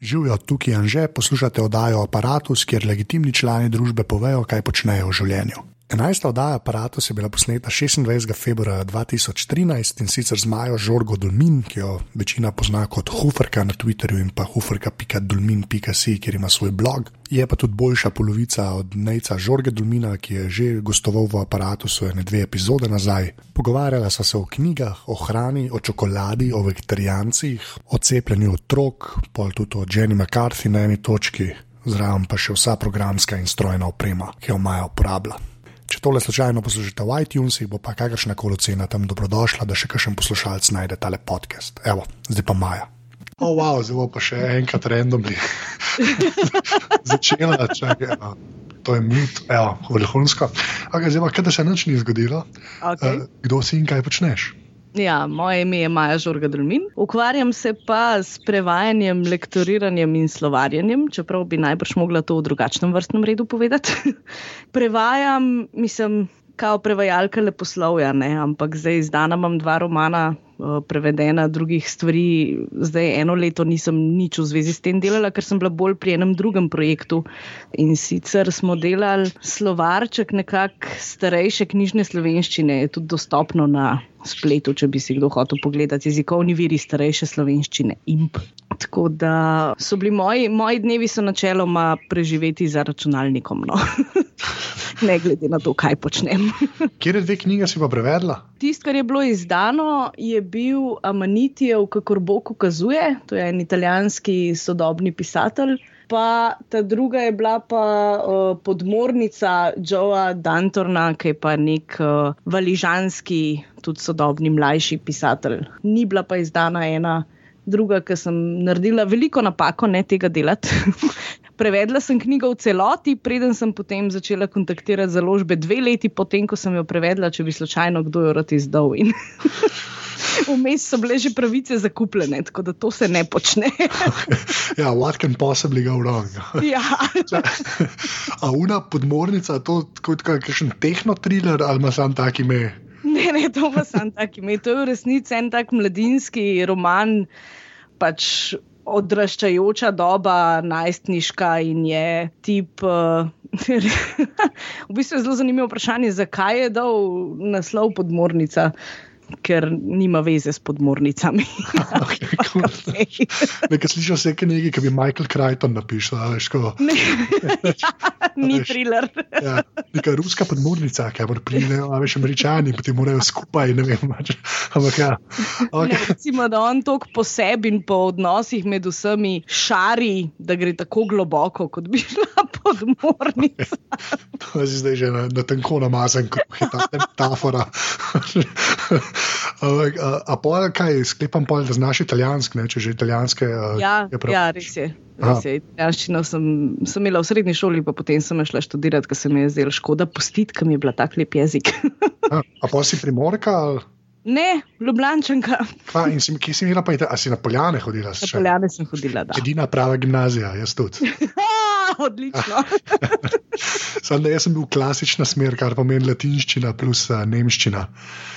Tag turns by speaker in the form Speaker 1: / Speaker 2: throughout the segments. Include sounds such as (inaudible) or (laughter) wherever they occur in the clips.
Speaker 1: Živijo tukaj in že poslušate oddajo Apparatus, kjer legitimni člani družbe povejo, kaj počnejo v življenju. 11. oddaja Apparatus je bila posneta 26. februarja 2013 in sicer z Majo Žorgo Dulmin, ki jo večina pozna kot Huferka na Twitterju in pa huferka.dulmin.si, kjer ima svoj blog. Je pa tudi boljša polovica od Nejca Žorge Dulmina, ki je že gostoval v Apparatusu ene dve epizode nazaj. Pogovarjala sva se o knjigah, o hrani, o čokoladi, o vegetarijancih, o cepljenju otrok, pol tudi o Jenny McCarthy na eni točki. Zraven pa še vsa programska in strojna oprema, ki jo Maja uporablja. Če tole slučajno poslušate v iTunesih, bo pa kakršna koli cena tam dobrodošla, da še kakšen poslušalec najde tale podcast. Evo, zdaj pa Maja. O, oh, wow, zelo pa še enkrat randomni. (laughs) Začela, čakaj. No. To je mit, evo, vrhunsko. Okay, zdaj pa, kaj se nič ni zgodilo.
Speaker 2: Okay.
Speaker 1: Uh, kdo si in kaj počneš?
Speaker 2: Ja, moje ime je Maja Žorga Drmin. Ukvarjam se pa s prevajanjem, lektoriranjem in slovarjenjem, čeprav bi najbrž mogla to v drugačnem vrstnem redu povedati. (laughs) Prevajam, mislim, kao prevajalka leposlovja, ne? ampak zdaj izdana imam dva romana, uh, prevedena drugih stvari. Zdaj eno leto nisem nič v zvezi s tem delala, ker sem bila bolj pri enem drugem projektu. In sicer smo delali slovarček nekako starejše knjižne slovenščine, je tudi dostopno na spletu, če bi si kdo hotel pogledati jezikovni viri starejše slovenščine. Imp. Tako da so bili moji, moji dnevi so načeloma preživeti za računalnikom. No. (laughs) Ne glede na to, kaj počnem. (laughs)
Speaker 1: Kje dve knjige si pa prevedla?
Speaker 2: Tisto, kar je bilo izdano, je bil Amanitijev, kako Bog ukazuje, to je en italijanski sodobni pisatelj. Pa ta druga je bila pa uh, podmornica Joea Dantorna, ki je pa nek uh, valižanski, tudi sodobni mlajši pisatelj. Ni bila pa izdana ena druga, ker sem naredila veliko napako, ne tega delati. (laughs) Prevedla sem knjigo v celoti, preden sem potem začela kontaktirati založbe, dve leti potem, ko sem jo prevedla, če bi slučajno kdo jo rad izdal. (laughs) (laughs) (laughs) Vmes so bile že pravice zakupljene, tako da to se ne počne. (laughs)
Speaker 1: Ja, what can possibly go wrong?
Speaker 2: Ja. (laughs)
Speaker 1: A una podmornica, to kot kakšen tehnotriler ali ima sam tak ime?
Speaker 2: Ne, ne, to ima sam tak ime. To je v resnici en tak mladinski roman, pač odraščajoča doba, najstniška in je tip. Uh, v bistvu je zelo zanimivo vprašanje, zakaj je dal naslov podmornica. Ker nima veze s podmornicami. (laughs)
Speaker 1: okay. Nekaj slišal se je nekaj, ki bi Michael Crichton napisal.
Speaker 2: Ne, (laughs) ja, ni thriller.
Speaker 1: ja, neka ruska podmornica, ki priti, a veš, američani, potem morajo skupaj. Vem, mač. ampak ja. Okay.
Speaker 2: Ne, recimo, da on tok po sebi in po odnosih med vsemi šari, da gre tako globoko, kot bi šla podmornica. (laughs)
Speaker 1: to je zdaj že na, na tenko namazan, kot je ta metafora. Ampak, a, a pol, kaj sklepam, pol, da znaš italijanski, ne, če že italijanske.
Speaker 2: Ja, ja, res je. Italijanščino sem, sem imela v srednji šoli, pa potem sem šla študirati, ker se mi je zdelo škoda pustiti, ker mi je bila tak lep jezik.
Speaker 1: a, a pa si primorka? Ali?
Speaker 2: Ne, Ljubljančanka.
Speaker 1: Kva, in si, kje si imela, pa si na Poljane hodila?
Speaker 2: Na Poljane sem hodila, da.
Speaker 1: Edina prava gimnazija, jaz tudi. (laughs)
Speaker 2: Odlično. (laughs)
Speaker 1: Sam jaz sem bil klasična smer, kar pomeni latinščina plus uh, nemščina.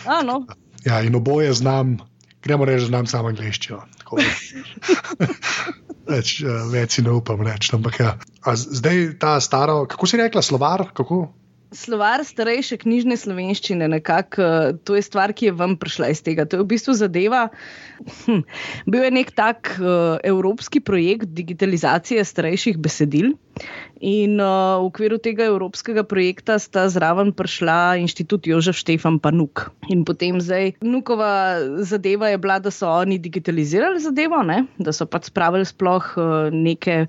Speaker 2: A, no.
Speaker 1: Ja, in oboje znam, gremo reči, znam samo angliščino. (laughs) več, uh, več si ne upam reči. Ampak ja. A zdaj ta stara, kako si rekla, slovar? Kako?
Speaker 2: Slovar starejše knjižne slovenščine, nekako to je stvar, ki je vam prišla iz tega. To je v bistvu zadeva. Hm, bil je nek tak uh, evropski projekt digitalizacije starejših besedil. In uh, v okviru tega evropskega projekta sta zraven prišla inštitut Jožef Štefan Panuk. In potem zdaj, Nukova zadeva je bila, da so oni digitalizirali zadevo, ne? da so pač spravili sploh uh, neke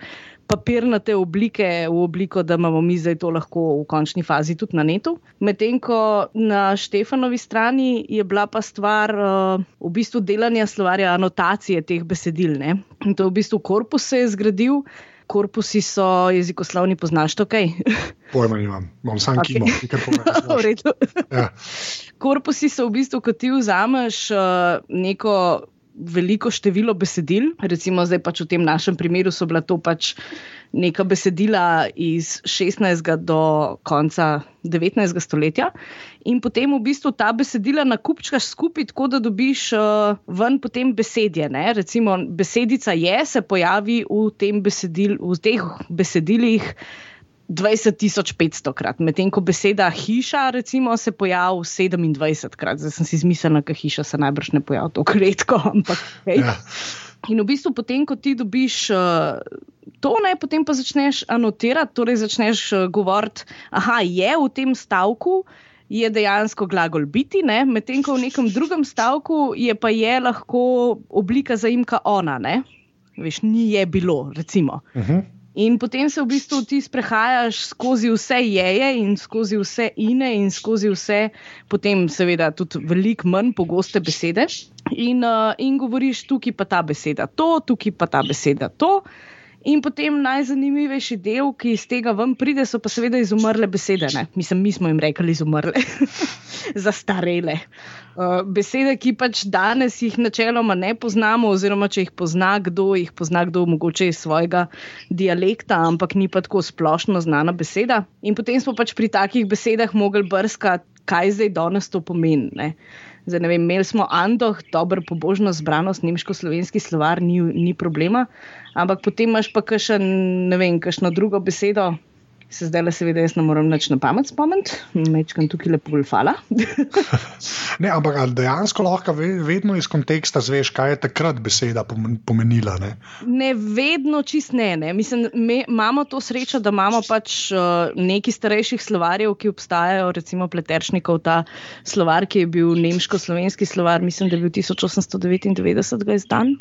Speaker 2: papirnate oblike v obliko, da imamo mi zdaj to lahko v končni fazi tudi na netu. Medtem ko na Štefanovi strani je bila pa stvar uh, v bistvu delanja slovarja, anotacije teh besedil. Ne? In to je v bistvu korpus se je zgradil. Korpusi so jezikoslovni, poznaš to kaj? (laughs)
Speaker 1: Pojma nimam, imam samo okay. kimo, nekaj
Speaker 2: povedati. ja. Korpusi so v bistvu, ko ti vzameš uh, neko veliko število besedil, recimo zdaj pač v tem našem primeru so bila to pač neka besedila iz 16. do konca 19. stoletja. In potem v bistvu ta besedila nakupčkaš skupaj, tako da dobiš uh, ven potem besedje. Ne? Recimo, besedica je, se pojavi v, besedil, v teh besedilih. 20.500 krat, medtem ko beseda hiša, recimo, se pojavi 27 krat. Zdaj sem si izmislila, da hiša se najbrž ne pojavi tako redko. Ampak, okay. ja. In v bistvu, potem, ko ti dobiš uh, to, ne, potem pa začneš anotirati, torej začneš uh, govoriti, da je v tem stavku. Je dejansko glagol biti, medtem ko v nekem drugem stavku je pa je lahko oblika zaimka ona, ne? veš, ni je bilo, recimo. Uh mhm. -huh. In potem se v bistvu ti sprehajaš skozi vse jeje in skozi vse ine in skozi vse, potem seveda tudi veliko manj pogoste besede. In, uh, in govoriš, tukaj pa ta beseda to, tukaj pa ta beseda to. In potem najzanimivejši del, ki iz tega ven pride, so pa seveda izumrle besede. Ne? Mislim, mi smo jim rekli izumrle, (laughs) zastarele. Uh, besede, ki pač danes jih načeloma ne poznamo, oziroma če jih pozna kdo, jih pozna kdo mogoče iz svojega dialekta, ampak ni pa tako splošno znana beseda. In potem smo pač pri takih besedah mogli brskati, kaj zdaj danes to pomeni. Zdaj, vem, imeli smo Andoh, dobro, pobožno zbranost, nemško-slovenski slovar, ni, ni problema, ampak potem imaš pa še ne vem, kakšno drugo besedo, se zdaj le, seveda, jaz ne morem več na pamet spomniti, mečkam tukaj lepo golfala. (laughs)
Speaker 1: ne, ampak dejansko lahko vedno iz konteksta zveš, kaj je takrat beseda pomenila. Ne,
Speaker 2: ne vedno čist ne. ne. Mislim, me, imamo to srečo, da imamo pač uh, neki starejših slovarjev, ki obstajajo, recimo Pleteršnikov, ta slovar, ki je bil nemško-slovenski slovar, mislim, da je bil 1899 izdan.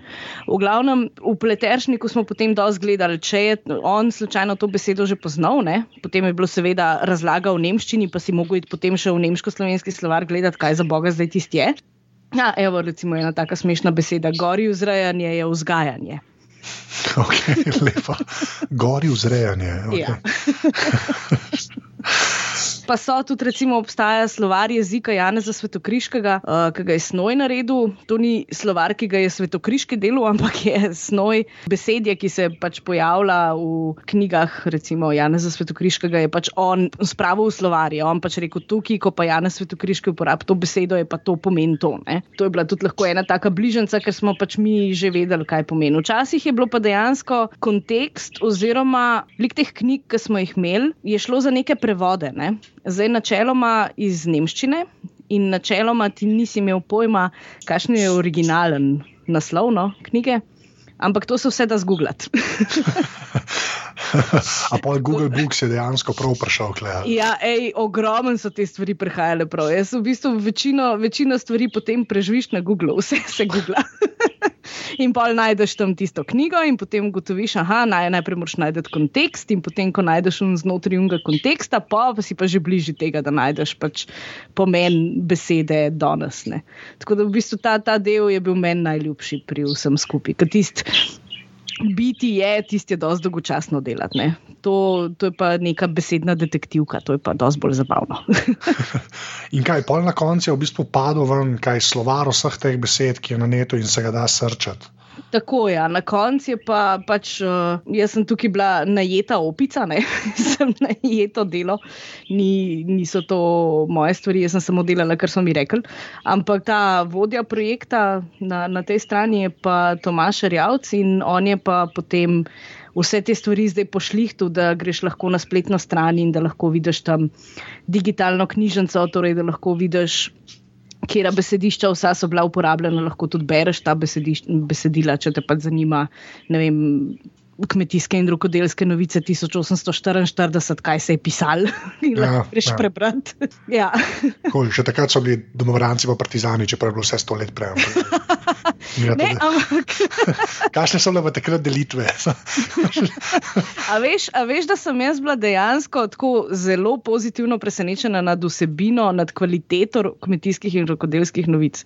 Speaker 2: V glavnem, v Pleteršniku smo potem dosti gledali, če je on slučajno to besedo že poznal. Ne? Potem je bilo seveda razlaga v nemščini, pa si mogel iti potem še v nemško-slovenski slovar gledati, kaj za boga zdaj tisti je. Ja, evo, recimo ena taka smešna beseda: gori vzrajanje je vzgajanje. (laughs)
Speaker 1: Ok, lepo. Gori vzrajanje. Okay. Ja.
Speaker 2: Pa so tudi, recimo, obstaja slovar jezika Janeza Svetokriškega, uh, ki ga je snoj naredil. To ni slovar, ki ga je Svetokriški delal, ampak je snoj besedje, ki se pač pojavlja v knjigah. Recimo Janeza Svetokriškega je pač on spravil v slovar. On pač rekel tukaj, ko pa Janez Svetokriški uporablja to besedo, je pa to pomen to. Ne? To je bila tudi lahko ena taka bližnjica, ker smo pač mi že vedeli, kaj pomeni. Včasih je bilo pa dejansko kontekst oziroma lik teh knjig, ki smo jih imeli, je šlo za neke prevode. Ne? Zdaj, načeloma iz nemščine in načeloma ti nisi imel pojma, kakšen je originalen naslov no, knjige, ampak to se vse da zgooglati. (laughs)
Speaker 1: A pa Google Books je dejansko prav prišel.
Speaker 2: Ja, ej, ogromen so te stvari prihajale prav. Jaz v bistvu večino, večino stvari potem preživiš na Google, vse se googla. (laughs) in pol najdeš tam tisto knjigo, in potem ugotoviš, da naj, najprej moraš najti kontekst, in potem, ko najdeš znotraj unga konteksta, pa, pa si pa že bližje tega, da najdeš pač pomen besede danes. Tako da v bistvu ta, ta del je bil meni najljubši pri vsem skupaj. Biti je tisti, je dosti dolgočasno delati. To, to je pa neka besedna detektivka, to je pa dosti bolj zabavno. (laughs)
Speaker 1: in kaj, pol na koncu je v bistvu padlo ven, kaj slovar vseh teh besed, ki je na netu in se ga da srčati.
Speaker 2: Tako je, ja. na koncu je pa pač, uh, jaz sem tukaj bila najeta opica, ne (laughs) sem najeto delo, Ni, niso to moje stvari, jaz sem samo delala, kar so mi rekli. Ampak ta vodja projekta na, na tej strani je pa Tomaš Rjavc in on je pa potem vse te stvari zdaj pošlihtu, da greš lahko na spletno stran in da lahko vidiš tam digitalno knjižnico, torej da lahko vidiš kera besedišča vsa so bila uporabljena, lahko tudi bereš ta besedila, če te pa zanima. Vem, kmetijske in rokodelske novice 1844, kaj se je pisalo, (laughs) in ja, lahko greš ja. prebrati. (laughs) ja.
Speaker 1: Še takrat so bili domovranci pa partizani, čeprav je bilo vse sto let prej. (laughs)
Speaker 2: Ne, ampak.
Speaker 1: Kakšne so bile takrat delitve?
Speaker 2: a, veš, a veš, da sem jaz bila dejansko tako zelo pozitivno presenečena nad vsebino, nad kvaliteto kmetijskih in rokodelskih novic.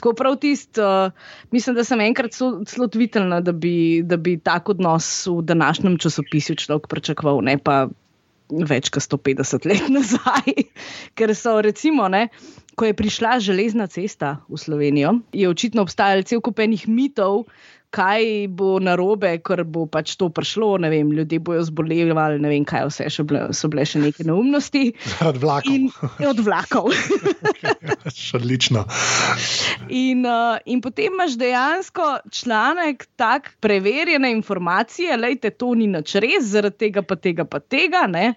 Speaker 2: Tako prav tisto, uh, mislim, da sem enkrat zelo tvitelna, da bi, da bi tak odnos v današnjem časopisu človek pričakoval, ne pa več kot 150 let (laughs) nazaj. Ker so recimo. Ne, ko je prišla železna cesta v Slovenijo, je očitno obstajalo cel kup enih mitov, kaj bo narobe, ker bo pač to prišlo. Vem, ljudje bojo zboleli, ne vem, kaj vse še bile, so bile še neke neumnosti. (laughs)
Speaker 1: Od vlakov.
Speaker 2: In, od vlakov. (laughs)
Speaker 1: Odlično.
Speaker 2: In, uh, in potem imaš dejansko članek, tak preverjene informacije, lejte, to ni nič res, zaradi tega pa tega pa tega. Ne?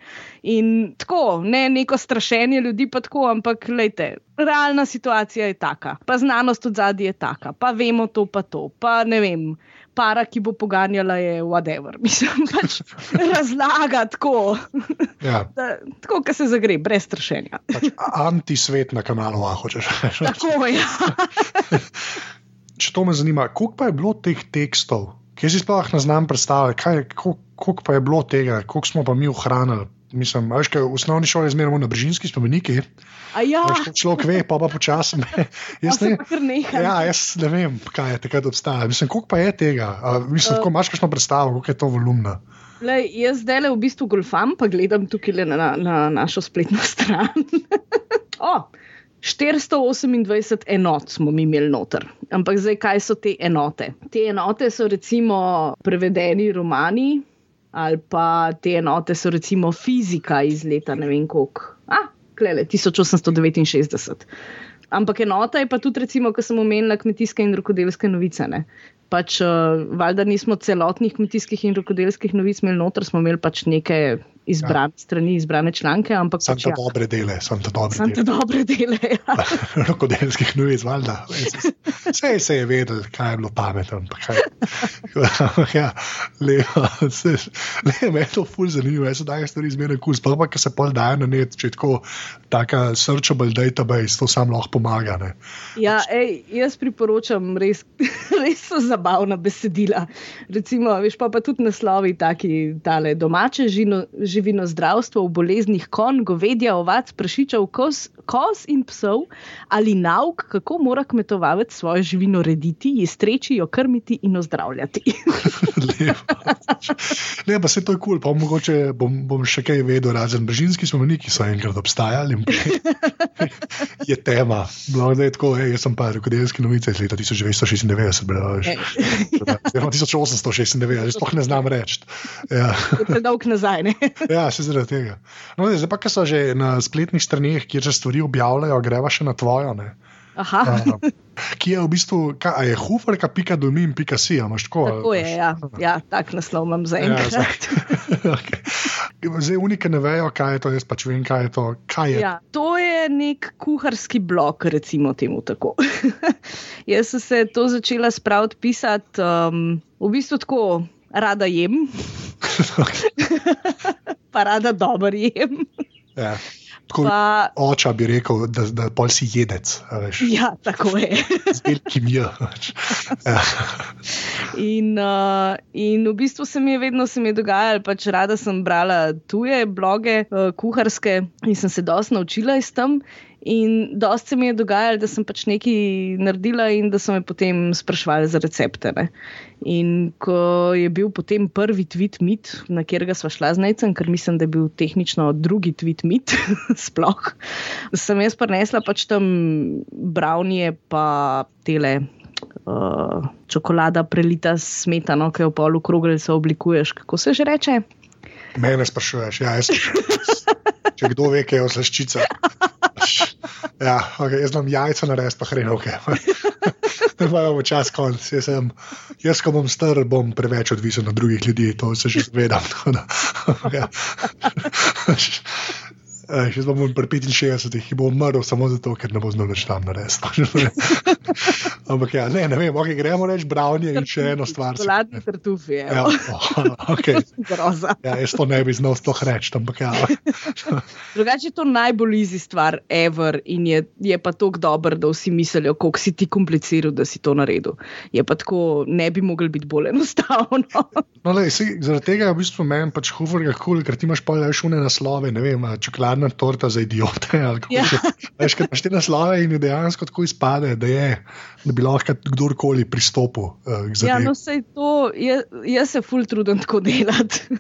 Speaker 2: In tako, ne neko strašenje ljudi, pa tako, ampak lejte, realna situacija je taka, pa znanost od zadnje je taka, pa vemo to, pa to, pa ne vem. Para, ki bo poganjala, je whatever. (laughs) Mislim, pač razlaga tako. Ja. (laughs) Da, tako, da se zagre, brez strašenja.
Speaker 1: Pač antisvet na kanalu, a hočeš
Speaker 2: reči. (laughs) Tako je. Ja.
Speaker 1: Če to me zanima, koliko pa je bilo teh tekstov, ki si sploh ne znam predstavljati, koliko pa je bilo tega, koliko smo pa mi ohranili mislim, veš, v osnovni šoli zmeramo na brežinski spomeniki.
Speaker 2: Ja.
Speaker 1: Človek ve, pa pa počasi. (laughs)
Speaker 2: Jaz,
Speaker 1: ja, jaz ne vem, kaj je takrat obstaja. Mislim, koliko pa je tega? A, mislim, uh, imaš kakšno predstavo, koliko je to volumna?
Speaker 2: Lej, jaz zdaj le v bistvu golfam, pa gledam tukaj na, na, na našo spletno (laughs) stran. oh, 428 enot smo mi imeli noter. Ampak zdaj, kaj so te enote? Te enote so recimo prevedeni romani, ali pa te enote so recimo fizika iz leta ne vem koliko, ah, klele, 1869. Ampak enota je pa tudi, recimo, ko sem omenila kmetijske in rokodelske novice. Ne? Pač, uh, valjda nismo celotnih kmetijskih in rokodelskih novic imeli noter, smo imeli pač neke izbrane ja. strani, izbrane članke. Ampak
Speaker 1: sem
Speaker 2: pač,
Speaker 1: ja. dobre dele, sem te dobre
Speaker 2: sem
Speaker 1: dele.
Speaker 2: Te dobre dele ja. (laughs)
Speaker 1: Rokodelskih novic, valjda. Vse se je vedel, kaj je bilo pametno. (laughs) ja, lepo, le, me je to ful zanimivo, jaz se dajem stvari izmerne kul, sploh pa, ker se pol daje na net, če tako, taka searchable database, to sam lahko pomaga. Ne.
Speaker 2: Ja, ej, jaz priporočam res, (laughs) res so zabavna besedila. Recimo, veš pa, pa tudi naslovi, taki, tale domače žino živino zdravstvo v boleznih konj, govedja, ovac, prašičev, koz, koz in psov, ali nauk, kako mora kmetovalec svojo živino rediti, ji streči, jo krmiti in ozdravljati. (laughs)
Speaker 1: ne, pa se to je kul, cool. pa mogoče bom, bom še kaj vedel, razen brežinski spomeniki so enkrat obstajali. (laughs) je tema. No, je tako, ej, jaz sem pa rokodelski novice iz leta 1996, bral, že 1896, že sploh ne znam reči. Ja.
Speaker 2: Predolg nazaj. Ne? (laughs)
Speaker 1: ja, se zaradi tega. No, zdaj pa, ki so že na spletnih straneh, kjer se stvari objavljajo, greva še na tvojo. Uh, ki je v bistvu, kaj je huferka, pika domi in pika si, imaš tako?
Speaker 2: Tako je, ja, ja tak naslov imam za enkrat.
Speaker 1: Ja, (laughs) okay. Zdaj, unike ne vejo, kaj je to, jaz pač vem, kaj je to. Kaj je?
Speaker 2: Ja, to je nek kuharski blok, recimo temu tako. (laughs) jaz sem se to začela spraviti pisati, um, v bistvu tako rada jem. (laughs) pa rada dobro jem.
Speaker 1: Ja. Pa, oča bi rekel, da, da pol si jedec.
Speaker 2: Ja, tako je.
Speaker 1: Z velikim J. Ja.
Speaker 2: In, uh, in v bistvu se mi je vedno se mi je dogajalo, pač rada sem brala tuje bloge, uh, kuharske, in sem se dosti naučila iz tam. In dosti se mi je dogajalo, da sem pač nekaj naredila in da so me potem sprašvali za recepte. Ne. In ko je bil potem prvi tweet mit, na katerega sva šla z Necem, ker mislim, da je bil tehnično drugi tweet mit, (laughs) sploh, sem jaz prenesla pač tam brownije, pa tele. Uh, čokolada prelita s smetano, ki jo v polu kroglice oblikuješ. Kako se že reče?
Speaker 1: Mene sprašuješ, ja, jaz. Če kdo ve, kaj je oslaščica. Ja, okay, jaz imam jajca na res, pa hrenovke. (laughs) Ne imamo čas konc. Jaz, sem, jaz, ko bom star, bom preveč odvisen od drugih ljudi, to se že zavedam. (laughs) Ja. (laughs) Jaz bom pri 65, ki bo umrl samo zato, ker ne bo znal več tam narediti. Ampak ja, ne, ne vem, okay, gremo reči Brownje in še eno stvar.
Speaker 2: Zlatni tartufi.
Speaker 1: Ja, oh, okay. (laughs) ja, jaz to ne bi znal sploh reči. Ja. (laughs)
Speaker 2: Drugače je to najbolj izi stvar, ever, in je, je pa tako dober, da vsi mislijo, kako si ti kompliciral, da si to naredil. Je pa tako, ne bi mogel biti bolj enostavno. (laughs)
Speaker 1: no, lej, si, zaradi tega je v bistvu meni pač huvorga kul, cool, ker ti imaš pa le šune naslove, ne vem, čokolad hladna torta za idiote. Ja. Veš, kaj paš te naslove in dejansko tako izpade, da, je, da bi lahko kdorkoli pristopil uh, k zadevi.
Speaker 2: Ja, no, sej to, jaz, jaz se ful trudim tako (laughs) delati.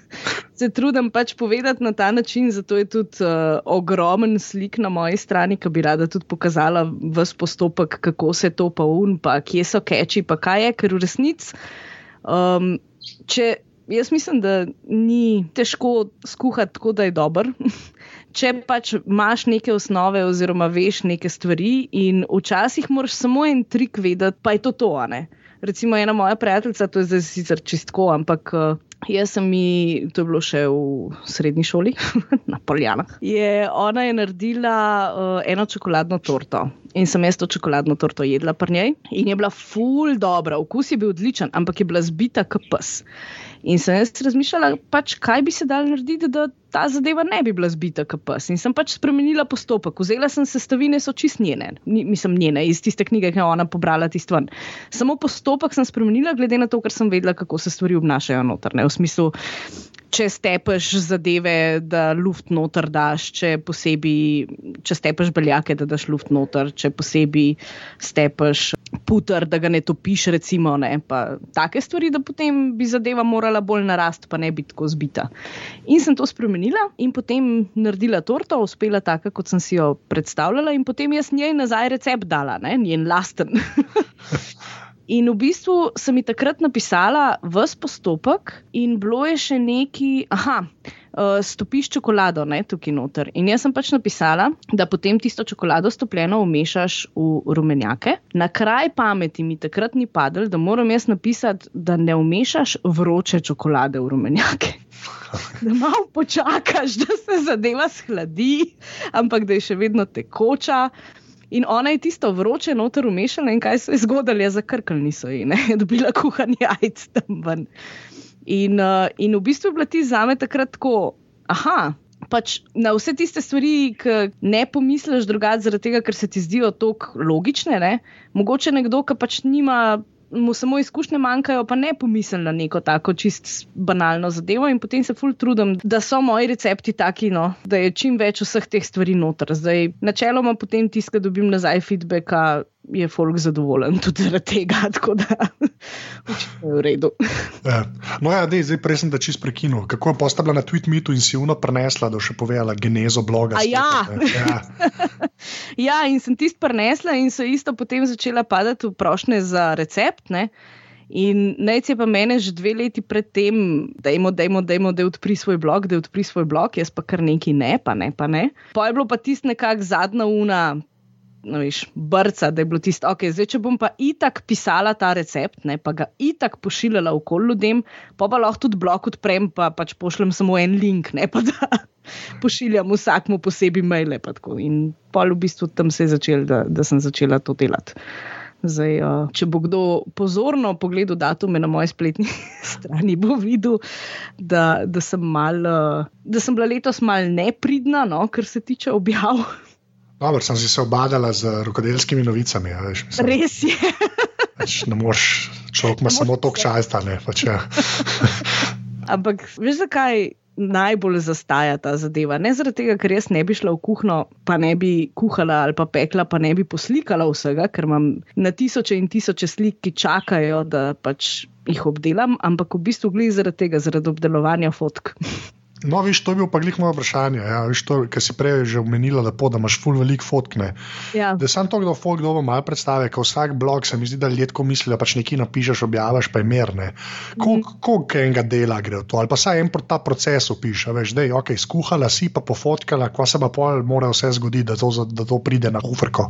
Speaker 2: se trudim pač povedati na ta način, zato je tudi uh, ogromen slik na moji strani, ki bi rada tudi pokazala vse postopek, kako se to pa un, pa kje so keči, pa kaj je, ker v resnici. Um, če jaz mislim, da ni težko skuhati tako, da je dober. (laughs) Če pač imaš neke osnove, oziroma veš neke stvari, in včasih moraš samo en trik vedeti, pa je to to. Recimo, ena moja prijateljica, to je zdaj sicer čistko, ampak uh, jaz sem mi, to je bilo še v srednji šoli, (laughs) na Poljanah. Je, ona je naredila uh, eno čokoladno torto. In sem jaz to čokoladno torto jedla pri njej, in je bila full dobro, okus je bil odličen, ampak je bila zbita kot pes. In sem jaz razmišljala, pač, kaj bi se dal narediti, da ta zadeva ne bi bila zbita, kot pes. In sem pač spremenila postopek. Vzela sem sestavine, so čist njene, nisem njene, iz tiste knjige, ki je ona pobrala tisto ven. Samo postopek sem spremenila, glede na to, ker sem vedela, kako se stvari obnašajo notrne. V smislu, če stepeš zadeve, da luft noter daš, če posebej, če stepeš beljake, da daš luft noter, če posebej stepeš puter, da ga ne topiš, recimo, ne, pa take stvari, da potem bi zadeva morala bolj narast, pa ne biti tako zbita. In sem to spremenila in potem naredila torto, uspela tako, kot sem si jo predstavljala, in potem jaz njej nazaj recept dala, ne, njen lasten. (laughs) In v bistvu sem mi takrat napisala vse postopek, in bilo je še neki, aha, uh, stopiš čokolado, ne tukaj noter. In jaz sem pač napisala, da potem tisto čokolado stopljeno umešaš v rumenjake. Na kraj pameti mi takrat ni padlo, da moram jaz napisati, da ne umešaš vroče čokolade v rumenjake. (laughs) Da malo počakaš, da se zadeva shladi, ampak da je še vedno tekoča. In ona je tisto vroče noter umešala in kaj se je zgodilo, zakrkali so ji, ne, dobila kuhanje jajc tam ven. In, uh, in v bistvu je bila ti zame takrat tako, aha. Pač na vse tiste stvari, ki ne pomisliš drugače, zaradi tega, ker se ti zdijo tako logične. Ne? Mogoče nekdo, ki pač nima mu samo izkušnje manjkajo, pa ne pomislim na neko tako čist banalno zadevo. In potem se ful trudim, da so moji recepti taki, no, da je čim več vseh teh stvari noter. Zdaj, načeloma potem tiskam, da dobim nazaj feedback je folk zadovoljen tudi zaradi tega, (laughs) tako da je v redu.
Speaker 1: ja. No, ja, dej, zdaj prej sem da čist prekinil. Kako je postavila na TweetMeetu in si uno prenesla, da še povedala genezo bloga?
Speaker 2: Ja. ja. (laughs) ja, in sem tisto prenesla in so isto potem začela padati v prošnje za recept. Ne? In naj se pa meni že dve leti predtem, da je dejmo, dejmo, da odpri svoj blog, da odpri svoj blog, jaz pa kar neki ne, pa ne, pa ne. Pa je bilo pa tisto nekako zadnja una, no, veš, brca, da je bilo tisto, ok, zdaj če bom pa itak pisala ta recept, ne, pa ga itak pošiljala okol ljudem, pa pa lahko tudi blok odprem, pa pač pošljem samo en link, ne pa da (laughs) pošiljam vsakmu posebej maile. In pol v bistvu tam se je začel, da, da sem začela to delati. Zdaj, uh, če bo kdo pozorno pogledal datume na moji spletni (laughs) strani, bo videl, da, da, sem, mal, da sem bila letos mal nepridna, no, kar se tiče objav.
Speaker 1: Dobro, sem si se obadala z rokodelskimi novicami. Ja, veš,
Speaker 2: Res je. (laughs)
Speaker 1: Pač ne moš, človek ima samo tok časa. Pač, ja. (laughs)
Speaker 2: Ampak veš, zakaj najbolj zastaja ta zadeva? Ne zaradi tega, ker jaz ne bi šla v kuhno, pa ne bi kuhala ali pa pekla, pa ne bi poslikala vsega, ker imam na tisoče in tisoče slik, ki čakajo, da pač jih obdelam, ampak v bistvu gli zaradi tega, zaradi obdelovanja fotk. (laughs)
Speaker 1: No, viš, to je bil pa glih moje vprašanje. Ja, Ker si prej že omenila, lepo, da imaš full velik fotkne.
Speaker 2: Ja.
Speaker 1: Da sem to, kdo folk dobro malo predstavlja, ker vsak blog se mi zdi, da ljudje mislijo, da pač nekaj napišeš, objaviš, pa je merne. Koliko mm. enega dela gre v to? Ali pa saj en ta proces opiše, veš, da je ok, skuhala si pa pofotkala, ko se pa pol mora vse zgoditi, da to, da to pride na kufrko.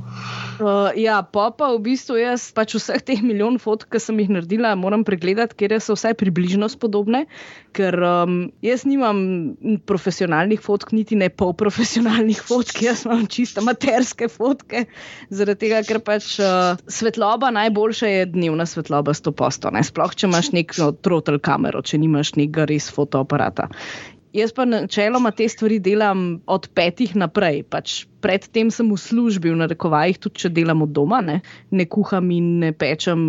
Speaker 2: Uh, ja, pa pa v bistvu jaz pač vseh teh milijon fotk, ki sem jih naredila, moram pregledati, ker so vsaj približno spodobne, ker um, jaz nimam profesionalnih fotk, niti ne polprofesionalnih fotk, jaz imam čisto amaterske fotke. Zaradi tega, ker pač uh, svetloba najboljša je dnevna svetloba 100%. Ne? Sploh, če imaš neko trotel kamero, če nimaš nekega res fotoaparata. Jaz pa načeloma te stvari delam od petih naprej. Pač predtem sem v službi, v narekovajih, tudi če delam od doma, ne, ne kuham in ne pečem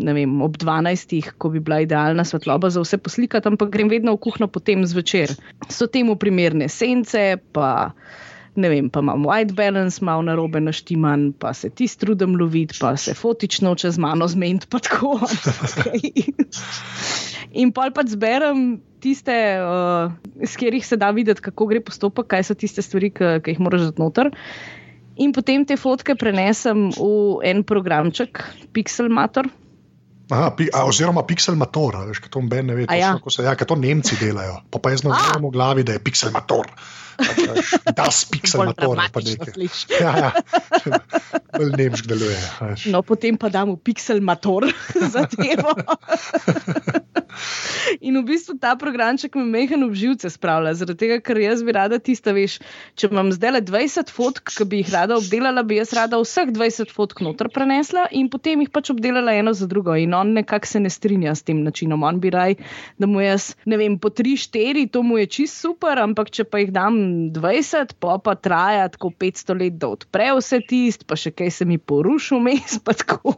Speaker 2: ne vem, ob 12, ko bi bila idealna svetloba za vse poslikati, ampak grem vedno v kuhno potem zvečer. So temu primerne sence, pa ne vem, pa imam white balance, malo na robe naštiman, pa se ti strudem loviti, pa se fotično čez mano zmeniti, pa tako. (laughs) In pol pa zberem tiste, uh, s katerih se da videti, kako gre postopek, kaj so tiste stvari, ki jih moraš dati noter. In potem te fotke prenesem v en programček, Pixelmator.
Speaker 1: Aha, pi, a, oziroma Pixelmator, veš, kaj to mben ne ve,
Speaker 2: ja.
Speaker 1: kako se, ja, kaj to Nemci delajo. Pa, pa jaz znam v glavi, da je Pixelmator. Pa
Speaker 2: dramatično
Speaker 1: nekaj.
Speaker 2: slišiš. (laughs)
Speaker 1: Ja, ja. Bolj nemški deluje. veš.
Speaker 2: No, potem pa dam v Pixelmator (laughs) za tevo. In v bistvu ta programček me mehen obživce spravlja, zaradi tega, ker jaz bi rada tista, veš, če imam zdaj le 20 fotk, ki bi jih rada obdelala, bi jaz rada vseh 20 fotk noter prenesla in potem jih pač obdelala eno za drugo. In on nekako se ne strinja s tem načinom. On bi raj, da mu jaz, ne vem, po 3-4, to mu je čist super, ampak če pa jih dam 20, pa pa traja tako 500 let, da odpre vse tist, pa še kaj se mi poruši vmes, (laughs) pa tako.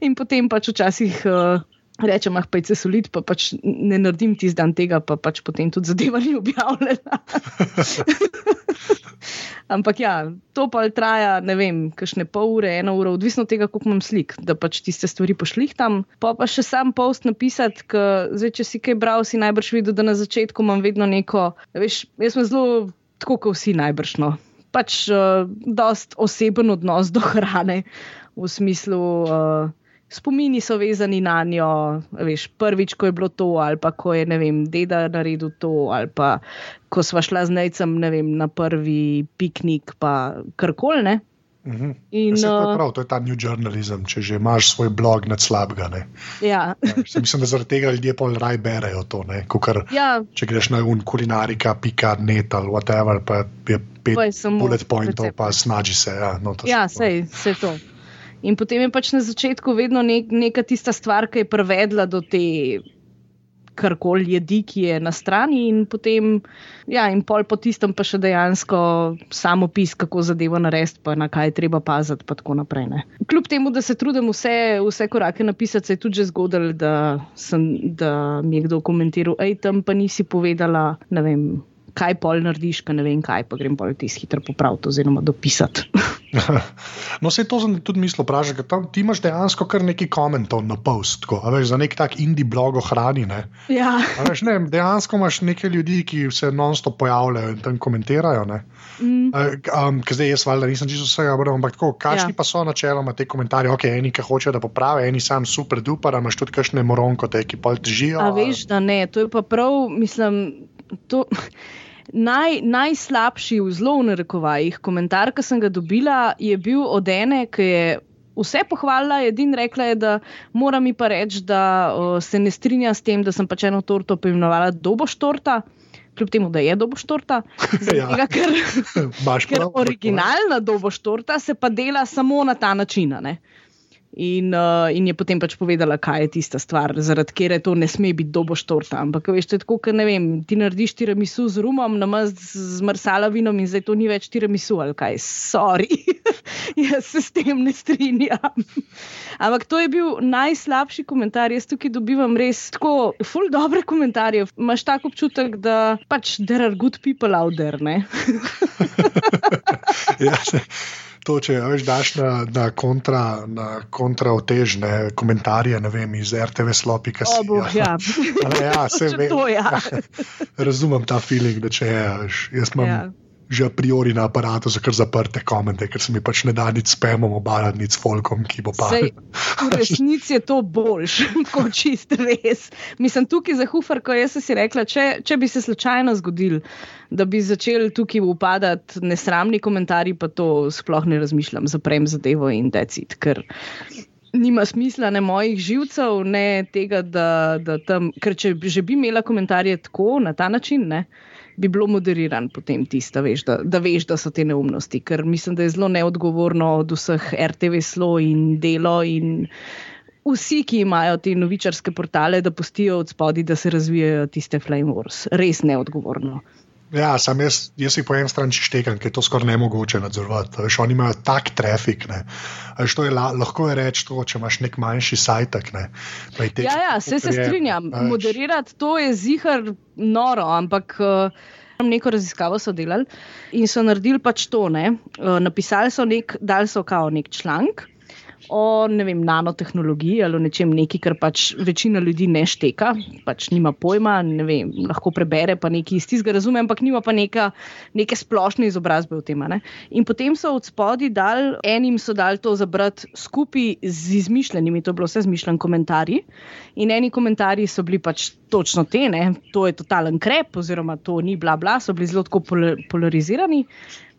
Speaker 2: In potem pač včasih. Uh, Rečem, ah, pejce solid, pa pač ne naredim tisti dan tega, pa pač potem tudi zadeva ni objavljena. (laughs) Ampak ja, to pa traja, ne vem, kakšne pol ure, eno uro, odvisno od tega, koliko imam slik, da pač tiste stvari pošlih tam. Pa pa še sam post napisati, ker zdaj, če si kaj bral, si najbrž videl, da na začetku imam vedno neko, veš, jaz sem zelo tako, kot vsi najbrž. No. Pač uh, dost oseben odnos do hrane, v smislu. Uh, Spomini so vezani na njo, veš, prvič, ko je bilo to, ali pa ko je, ne vem, deda naredil to, ali pa ko sva šla z necem, ne vem, na prvi piknik, pa karkoli, ne.
Speaker 1: Mhm.
Speaker 2: In,
Speaker 1: Ja, to je
Speaker 2: uh,
Speaker 1: prav, to je ta new journalism, če že imaš svoj blog nad slabega. ne.
Speaker 2: Ja,
Speaker 1: Saj Mislim, da zaradi tega ljudje pol raj berejo to. Kakor,
Speaker 2: ja,
Speaker 1: če greš na un kulinarika.net ali whatever, pa je pet bullet pointov,
Speaker 2: recept.
Speaker 1: pa snaži se. Ja, no, to
Speaker 2: ja sej, sej to. In potem je pač na začetku vedno nek, neka tista stvar, ki je prevedla do te karkoli jedi, ki je na strani, in potem, ja, in pol po tistem pa še dejansko samo pis, kako zadevo narediti, pa na kaj je treba paziti, pa tako naprej. Ne. Kljub temu, da se trudim vse, vse korake napisati, se je tudi že zgodilo, da, sem- da mi je kdo komentiral, hej, tam pa nisi povedala, ne vem. Kaj pol narediš, ka ne vem kaj, pa grem pol tisti hitro popraviti oziroma dopisati. (laughs)
Speaker 1: No, se to sem tudi mislil, vprašaj, ker tam ti imaš dejansko kar nekaj komentov na post, a veš, za nek tak indie blog o hrani. Ne?
Speaker 2: ja.
Speaker 1: A Veš, ne, dejansko imaš nekaj ljudi, ki se non-stop pojavljajo in tam komentirajo. Ne?
Speaker 2: Mm.
Speaker 1: Um, ker zdaj jaz valjda nisem čisto vsega bral, ampak tako, kakšni
Speaker 2: Ja.
Speaker 1: pa so načeloma te komentarje? Ok, eni, ki hočejo, da popravijo, eni sam super duper, a imaš tudi kakšne moronkote, ki pol težijo.
Speaker 2: A veš, da ne, to je pa prav, mislim, to. (laughs) Naj, najslabši v zelo v narekovajih komentar, ki sem ga dobila, je bil od ene, ki je vse pohvalila, edin rekla je, da mora mi pa reči, da o, se ne strinja s tem, da sem pač eno torto poimenovala doboš torta, kljub temu, da je doboš torta. (laughs)
Speaker 1: Ja.
Speaker 2: Tega, ker, (laughs) ker
Speaker 1: prav,
Speaker 2: originalna doboš torta se pa dela samo na ta način. ne. In, uh, in je potem pač povedala, kaj je tista stvar, zaradi katere to ne sme biti doboš torta. Ampak, veš, to je tako, ker ne vem, ti narediš tiramisu z rumom, namaz z marsalavinom in zdaj to ni več tiramisu ali kaj. Sorry, (laughs) jaz se s tem ne strinjam. Ampak to je bil najslabši komentar. Jaz tukaj dobivam res tako, full dobre komentarje. Imaš tak občutek, da pač there are good people out there. (laughs)
Speaker 1: Ja, se- to, če a veš, daš na, na kontra, na kontra otežne komentarje, ne vem, iz RTV slopi, ki
Speaker 2: O, boh, ja.
Speaker 1: ja, (laughs) se
Speaker 2: Če
Speaker 1: ve,
Speaker 2: to, ja. (laughs)
Speaker 1: razumem ta feeling, da če je, veš, jaz imam.
Speaker 2: Ja.
Speaker 1: Že a priori na aparatu za kar zaprte komente, ker se mi pač ne da nič s pemom obarati, nič folkom, ki bo pa.
Speaker 2: Sej, v resnici je to boljš, (laughs) kot čist res. Mislim, tukaj za hufar, ko jaz si rekla, če, če bi se slučajno zgodil, da bi začeli tukaj upadati nesramni komentarji, pa to sploh ne razmišljam, zaprem zadevo in decit. Ker nima smisla ne mojih živcev, ne tega, da, da tam. Ker če že bi imela komentarje tako, na ta način, ne. Bi bilo moderiran potem tisto, veš, da, da veš, da so te neumnosti, ker mislim, da je zelo neodgovorno od vseh RTV slo in delo in vsi, ki imajo te novičarske portale, da pustijo od spodaj, da se razvijajo tiste flame wars. Res neodgovorno.
Speaker 1: Ja, sam jaz, jaz jih po eni strani štekam, ker je to skoraj nemogoče nadzorovati. Veš, oni imajo tak trafik. Veš, je la, lahko je reči, to, če imaš nek manjši sajtek. Ne. tek-
Speaker 2: Ja, ja, se, se strinjam.
Speaker 1: veš.
Speaker 2: Moderirati to je zihar noro, ampak. Uh, neko raziskavo so delali in so naredili pač to. Ne? Uh, napisali so nek, dali so kao nek članek o ne vem, nanotehnologiji ali o nečem, neki, kar pač večina ljudi ne šteka, pač nima pojma, ne vem, lahko prebere pa nekaj iz tistega, razume, ampak nima pa neka, neke splošne izobrazbe v tem. In potem so od spodaj dal, enim so dal to zabrati skupaj z izmišljenimi, to je bilo vse izmišljen komentarji. In eni komentarji so bili pač točno te, ne? to je totalen krep, oziroma to ni bla bla, so bili zelo polarizirani,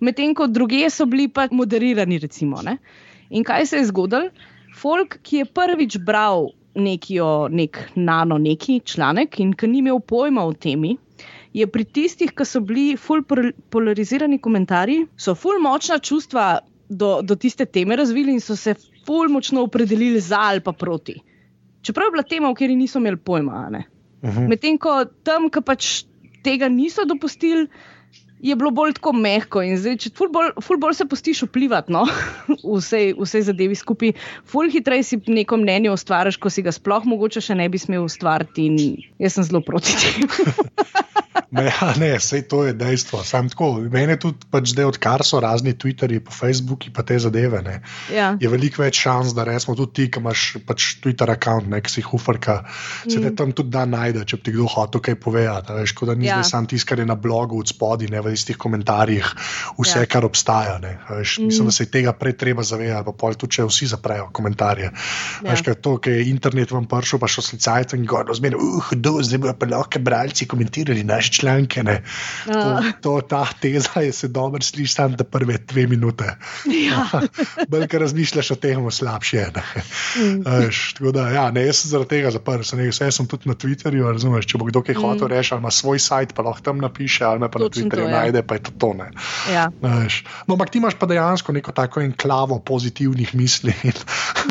Speaker 2: medtem ko druge so bili pa moderirani, recimo. Ne? In kaj se je zgodilo? Folk, ki je prvič bral neki o nek nano, neki članek in ki ni imel pojma o temi. Je pri tistih, ki so bili ful polarizirani komentarji, so ful močna čustva do, do tiste teme razvili in so se ful močno opredelili za ali pa proti. Čeprav je bila tema, v kateri niso imeli pojma. Uh mhm. -huh. Medtem ko tam, ki pač tega niso dopustili, je bilo bolj tako mehko. In zdaj, če ful bolj, ful bolj se postiš vplivati no? (laughs) vse, vse zadevi skupaj, ful hitreje si neko mnenje ustvariš, ko si ga sploh mogoče še ne bi smel ustvariti. In jaz sem zelo proti temu. (laughs)
Speaker 1: Ja, ne, vse to je dejstvo. Mene tudi, pač zdaj, odkar so razni Twitterji, pa Facebooki, pa te zadeve, ne, ja. je veliko več šans, da rečemo tudi ti, ki imaš pač Twitter-račun, ki si jih ufarka, se mm. te tam tudi da najde, če ti kdo hoče kaj povedati. Veš, da ni ja. zdaj samo tisto, kar je na blogu od spodaj, ne v istih komentarjih, vse, ja. kar obstaja. Veš, mm. Mislim, da se tega prej treba zavedati, pa pol tudi, če vsi zaprejo komentarje. Ja. Veš, kaj to, ki je internet vam prišel, pa še slicajte in gore, zmeraj, uh, do, zdaj bodo pa lahko bralci komentirali naš članke. To, ah. to, ta teza je se dobro sliši samo te prve dve minute. Ja. (laughs) Bolj, ker razmišljaš o tem, slabše je. Mm. Da, ja, ne, jaz sem zaradi tega zaprl, sem, vse sem tudi na Twitterju. Razumeš, če bo kdo kaj hotel mm. reči, ali ima svoj sajt, pa lahko tam napiše, ali pa Točno na Twitterju to, ja. Najde, pa je to tone.
Speaker 2: Ja.
Speaker 1: No, ampak ti imaš pa dejansko neko tako enklavo pozitivnih misli in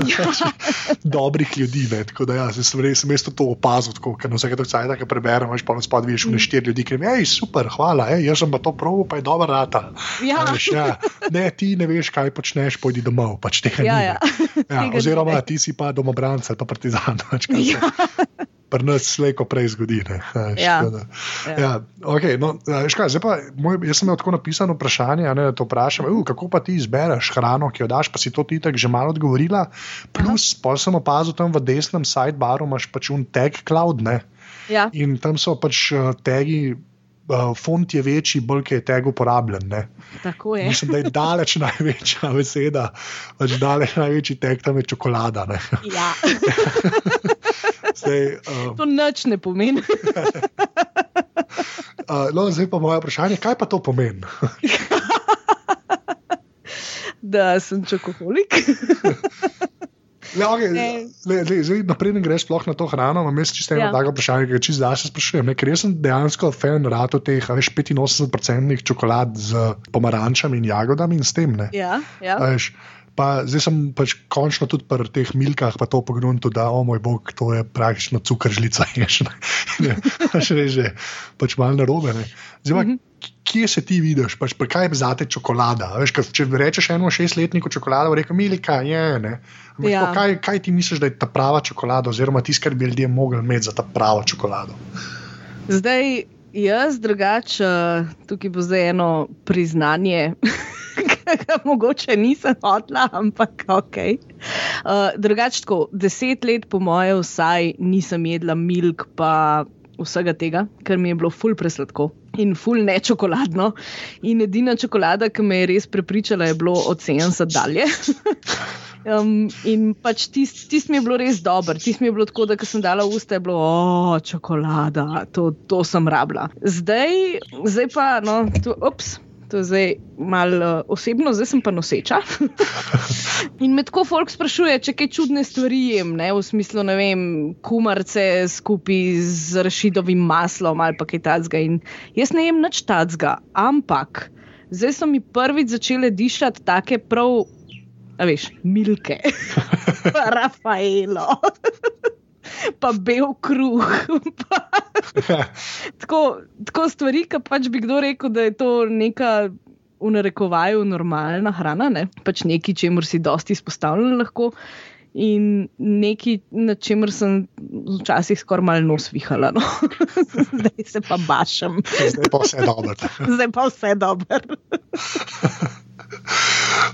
Speaker 1: ja. (laughs) dobrih ljudi. Ne, tako da ja, sem res sem to opazil, ker na vsake točke, ki preberem, pa na spod vidiš mm. štiri ljudi, ki jim je super, hvala, ej, jaz sem pa to proval, pa je dobro rata.
Speaker 2: Ja.
Speaker 1: Veš, ja. Ne, ti ne veš, kaj počneš, pojdi domov. Pač ja, ja. (laughs) Ja, oziroma, ti si pa domobranc ali pa partizan. Pač, ja. Pri nas slejko prej zgodi. Ja. Ja. Ja, okay, no, škaj, pa, moj, jaz sem imel tako napisano vprašanje, ne, da to vprašam, uh, kako pa ti izbereš hrano, ki jo daš, pa si to ti tako že malo odgovorila. Plus, pa sem opazil tam v desnem sidebaru, imaš pač un tag cloud.
Speaker 2: Ja.
Speaker 1: In tam so pač tagi uh, font je večji, bolj je tega uporabljen. Ne?
Speaker 2: Tako je.
Speaker 1: Mislim, da je daleč (laughs) največja beseda, pač daleč največji tek tam je čokolada. Ne?
Speaker 2: Ja. (laughs) (laughs) zdaj, (laughs) um, to nič ne pomeni. (laughs)
Speaker 1: uh, no, zdaj pa moje vprašanje, kaj pa to pomeni? (laughs)
Speaker 2: da sem čokoholik.
Speaker 1: Le, okay, le, le, zdaj, naprej ne greš sploh na to hrano, imam jaz čisto eno ja. tako vprašanje, ki ga čisto zdaj se sprašujem. Ne, ker jaz sem dejansko fan rado teh, veš, 85-odstotnih čokolad z pomarančami in jagodami in s tem.
Speaker 2: Ja, ja.
Speaker 1: Veš, Pa, zdaj sem pač končno tudi pri teh milkah, pa to pogrunil, da o moj bog, to je praktično cukržica. (laughs) Še reže, pač malo narobe. Zdaj, mm -hmm kje se ti vidiš, pač, kaj je za te čokolada? Veš, če rečeš eno šestletniku čokolado, rečeš, milika je. Ja. Kaj, kaj ti misliš, da je ta prava čokolada, oziroma tisto, kar bi ljudje mogli imeti za ta pravo čokolado?
Speaker 2: Zdaj, jaz drugače, tukaj bo zdaj eno priznanje. (laughs) Mogoče nisem hodila, ampak ok. Uh, drugače, tako deset let, po mojem, vsaj nisem jedla milk, pa vsega tega, ker mi je bilo ful presladko in ful ne čokoladno. In edina čokolada, ki me je res prepričala, je bilo od 70 dalje. (laughs) Um, in pač tisti tist mi je bilo res dober, tisti mi je bilo tako, da sem dala usta, je bilo, o, čokolada, to, to sem rabila. Zdaj, zdaj pa, no, to, ups. To je zdaj malo uh, osebno, zdaj sem pa noseča. (laughs) in me tako folk sprašuje, če kaj čudne stvari jem, ne? v smislu, ne vem, kumarce skupaj z rašidovim maslom ali pa kaj takega. In jaz ne jem nič takega, ampak zdaj so mi prvič začele dišati take prav, veš, milke, (laughs) (laughs) Rafaelo pa bel kruh. Pa, (laughs) tako, tako stvari, ki pač bi kdo rekel, da je to neka. V narekovaju normalna hrana, ne? pač nekaj, čemu si dosti izpostavljen lahko. in nekaj, na čemer sem včasih skoraj malo nos vihala. No. (laughs) Zdaj se pa bašam.
Speaker 1: Zdaj pa vse dobro. (laughs)
Speaker 2: Zdaj pa vse dobro.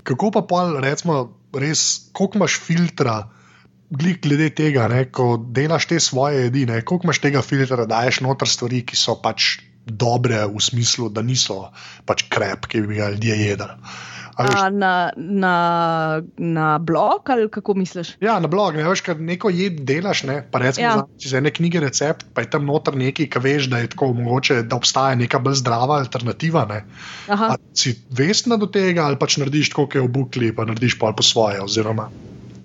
Speaker 1: Kako pa pol, recimo, res, koliko imaš filtra? Glede tega, ne, ko delaš te svoje jedi, ne, koliko imaš tega filtra, da daješ noter stvari, ki so pač dobre, v smislu, da niso pač krep, ki bi ga ljudje jedli.
Speaker 2: A, na, na, na blog ali kako misliš?
Speaker 1: Ja, na blog. Ne, veš, neko jed delaš, ne, pa rečeš, ja. za ene knjige recept, pa je tam noter nekaj, ki veš, da je tako mogoče, da obstaja neka bolj zdrava alternativa. Si vestna do tega ali pač narediš tako, kot je v bukli, pa narediš pa po svoje. Oziroma.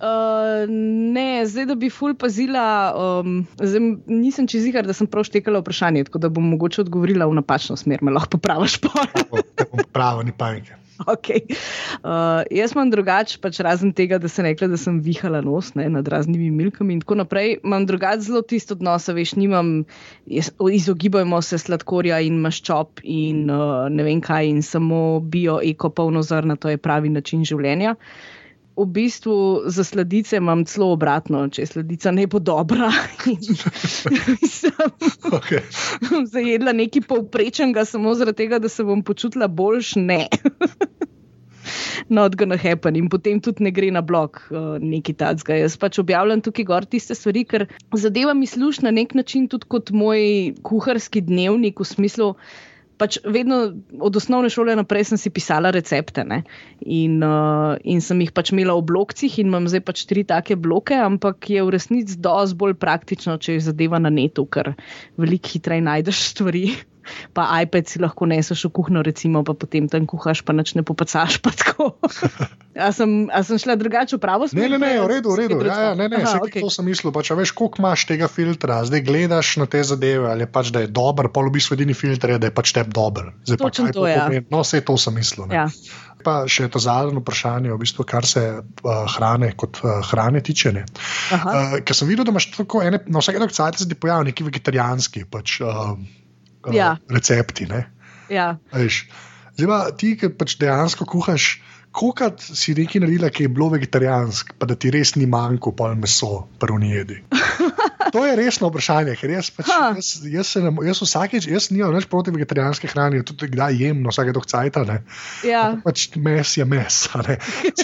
Speaker 2: Uh, ne, zdaj, da bi ful pazila, um, zdaj, nisem čez jih, da sem prav štekala vprašanje, tako da bom mogoče odgovorila v napačno smer, me lahko popraviš.
Speaker 1: Pravo, ni panike.
Speaker 2: Okay. Uh, jaz imam drugače, pač razen tega, da sem rekla, da sem vihala nos ne, nad raznimi milkami in tako naprej. Imam drugače zelo tisto odnos, veš, nimam, jaz, izogibajmo se sladkorja in maščob in uh, ne vem kaj, in samo bio, eko, polno zrna, to je pravi način življenja. V bistvu za sladice imam celo obratno, če je sladica ne bo dobra. (laughs) okay. Zajedla nekaj povprečnega, samo zaradi tega, da se bom počutila boljš, ne. Not gonna happen, in potem tudi ne gre na blog uh, neki tacga. Jaz pač objavljam tukaj gor tiste stvari, ker zadeva mi služi na nek način tudi kot moj kuharski dnevnik, v smislu, pač vedno od osnovne šole naprej sem si pisala recepte in, uh, in sem jih pač imela v blokcih in imam zdaj pač tri take bloke, ampak je v resnici dosti bolj praktično, če je zadeva na netu, ker veliko hitreje najdeš stvari pa iPad si lahko neseš v kuhno, recimo, pa potem tam kuhaš, pa neč ne popacaš. A sem, a sem šla drugače v pravo
Speaker 1: smer? Ne, ne, ne, v redu, v redu. Ja, ja, ne, ne, Aha, okay. To sem mislil. Pač, veš, koliko imaš tega filtra, zdaj gledaš na te zadeve, ali pač, da je dober, pa v bistvu edini filter je, da je pač teb dober. Zdaj,
Speaker 2: Točno pač, to je. Ja.
Speaker 1: No, vse to sem mislil. Ja. Pa še to zadnje vprašanje, v bistvu, kar se uh, hrane kot uh, hrane tiče. Uh, ker sem videl, da imaš tako ene, na vsake dok cajt se ti pojavijo neki vegetarijanski. Pač, uh, uh, ja. recepti.
Speaker 2: Ja.
Speaker 1: Zdaj, pa, ti, ki pač dejansko kuhaš, koliko si nekaj naredila, ki je bilo vegetarijansko, pa da ti res ni manjko pol meso, prvo ni jedi. To je resno vprašanje, ker jaz, pač, jaz, jaz, ne, jaz vsakeč, jaz nimam več proti vegetarijanske hrani, tudi kdaj jem, no vsake dok cajt.
Speaker 2: Ja.
Speaker 1: Pač mes je mes.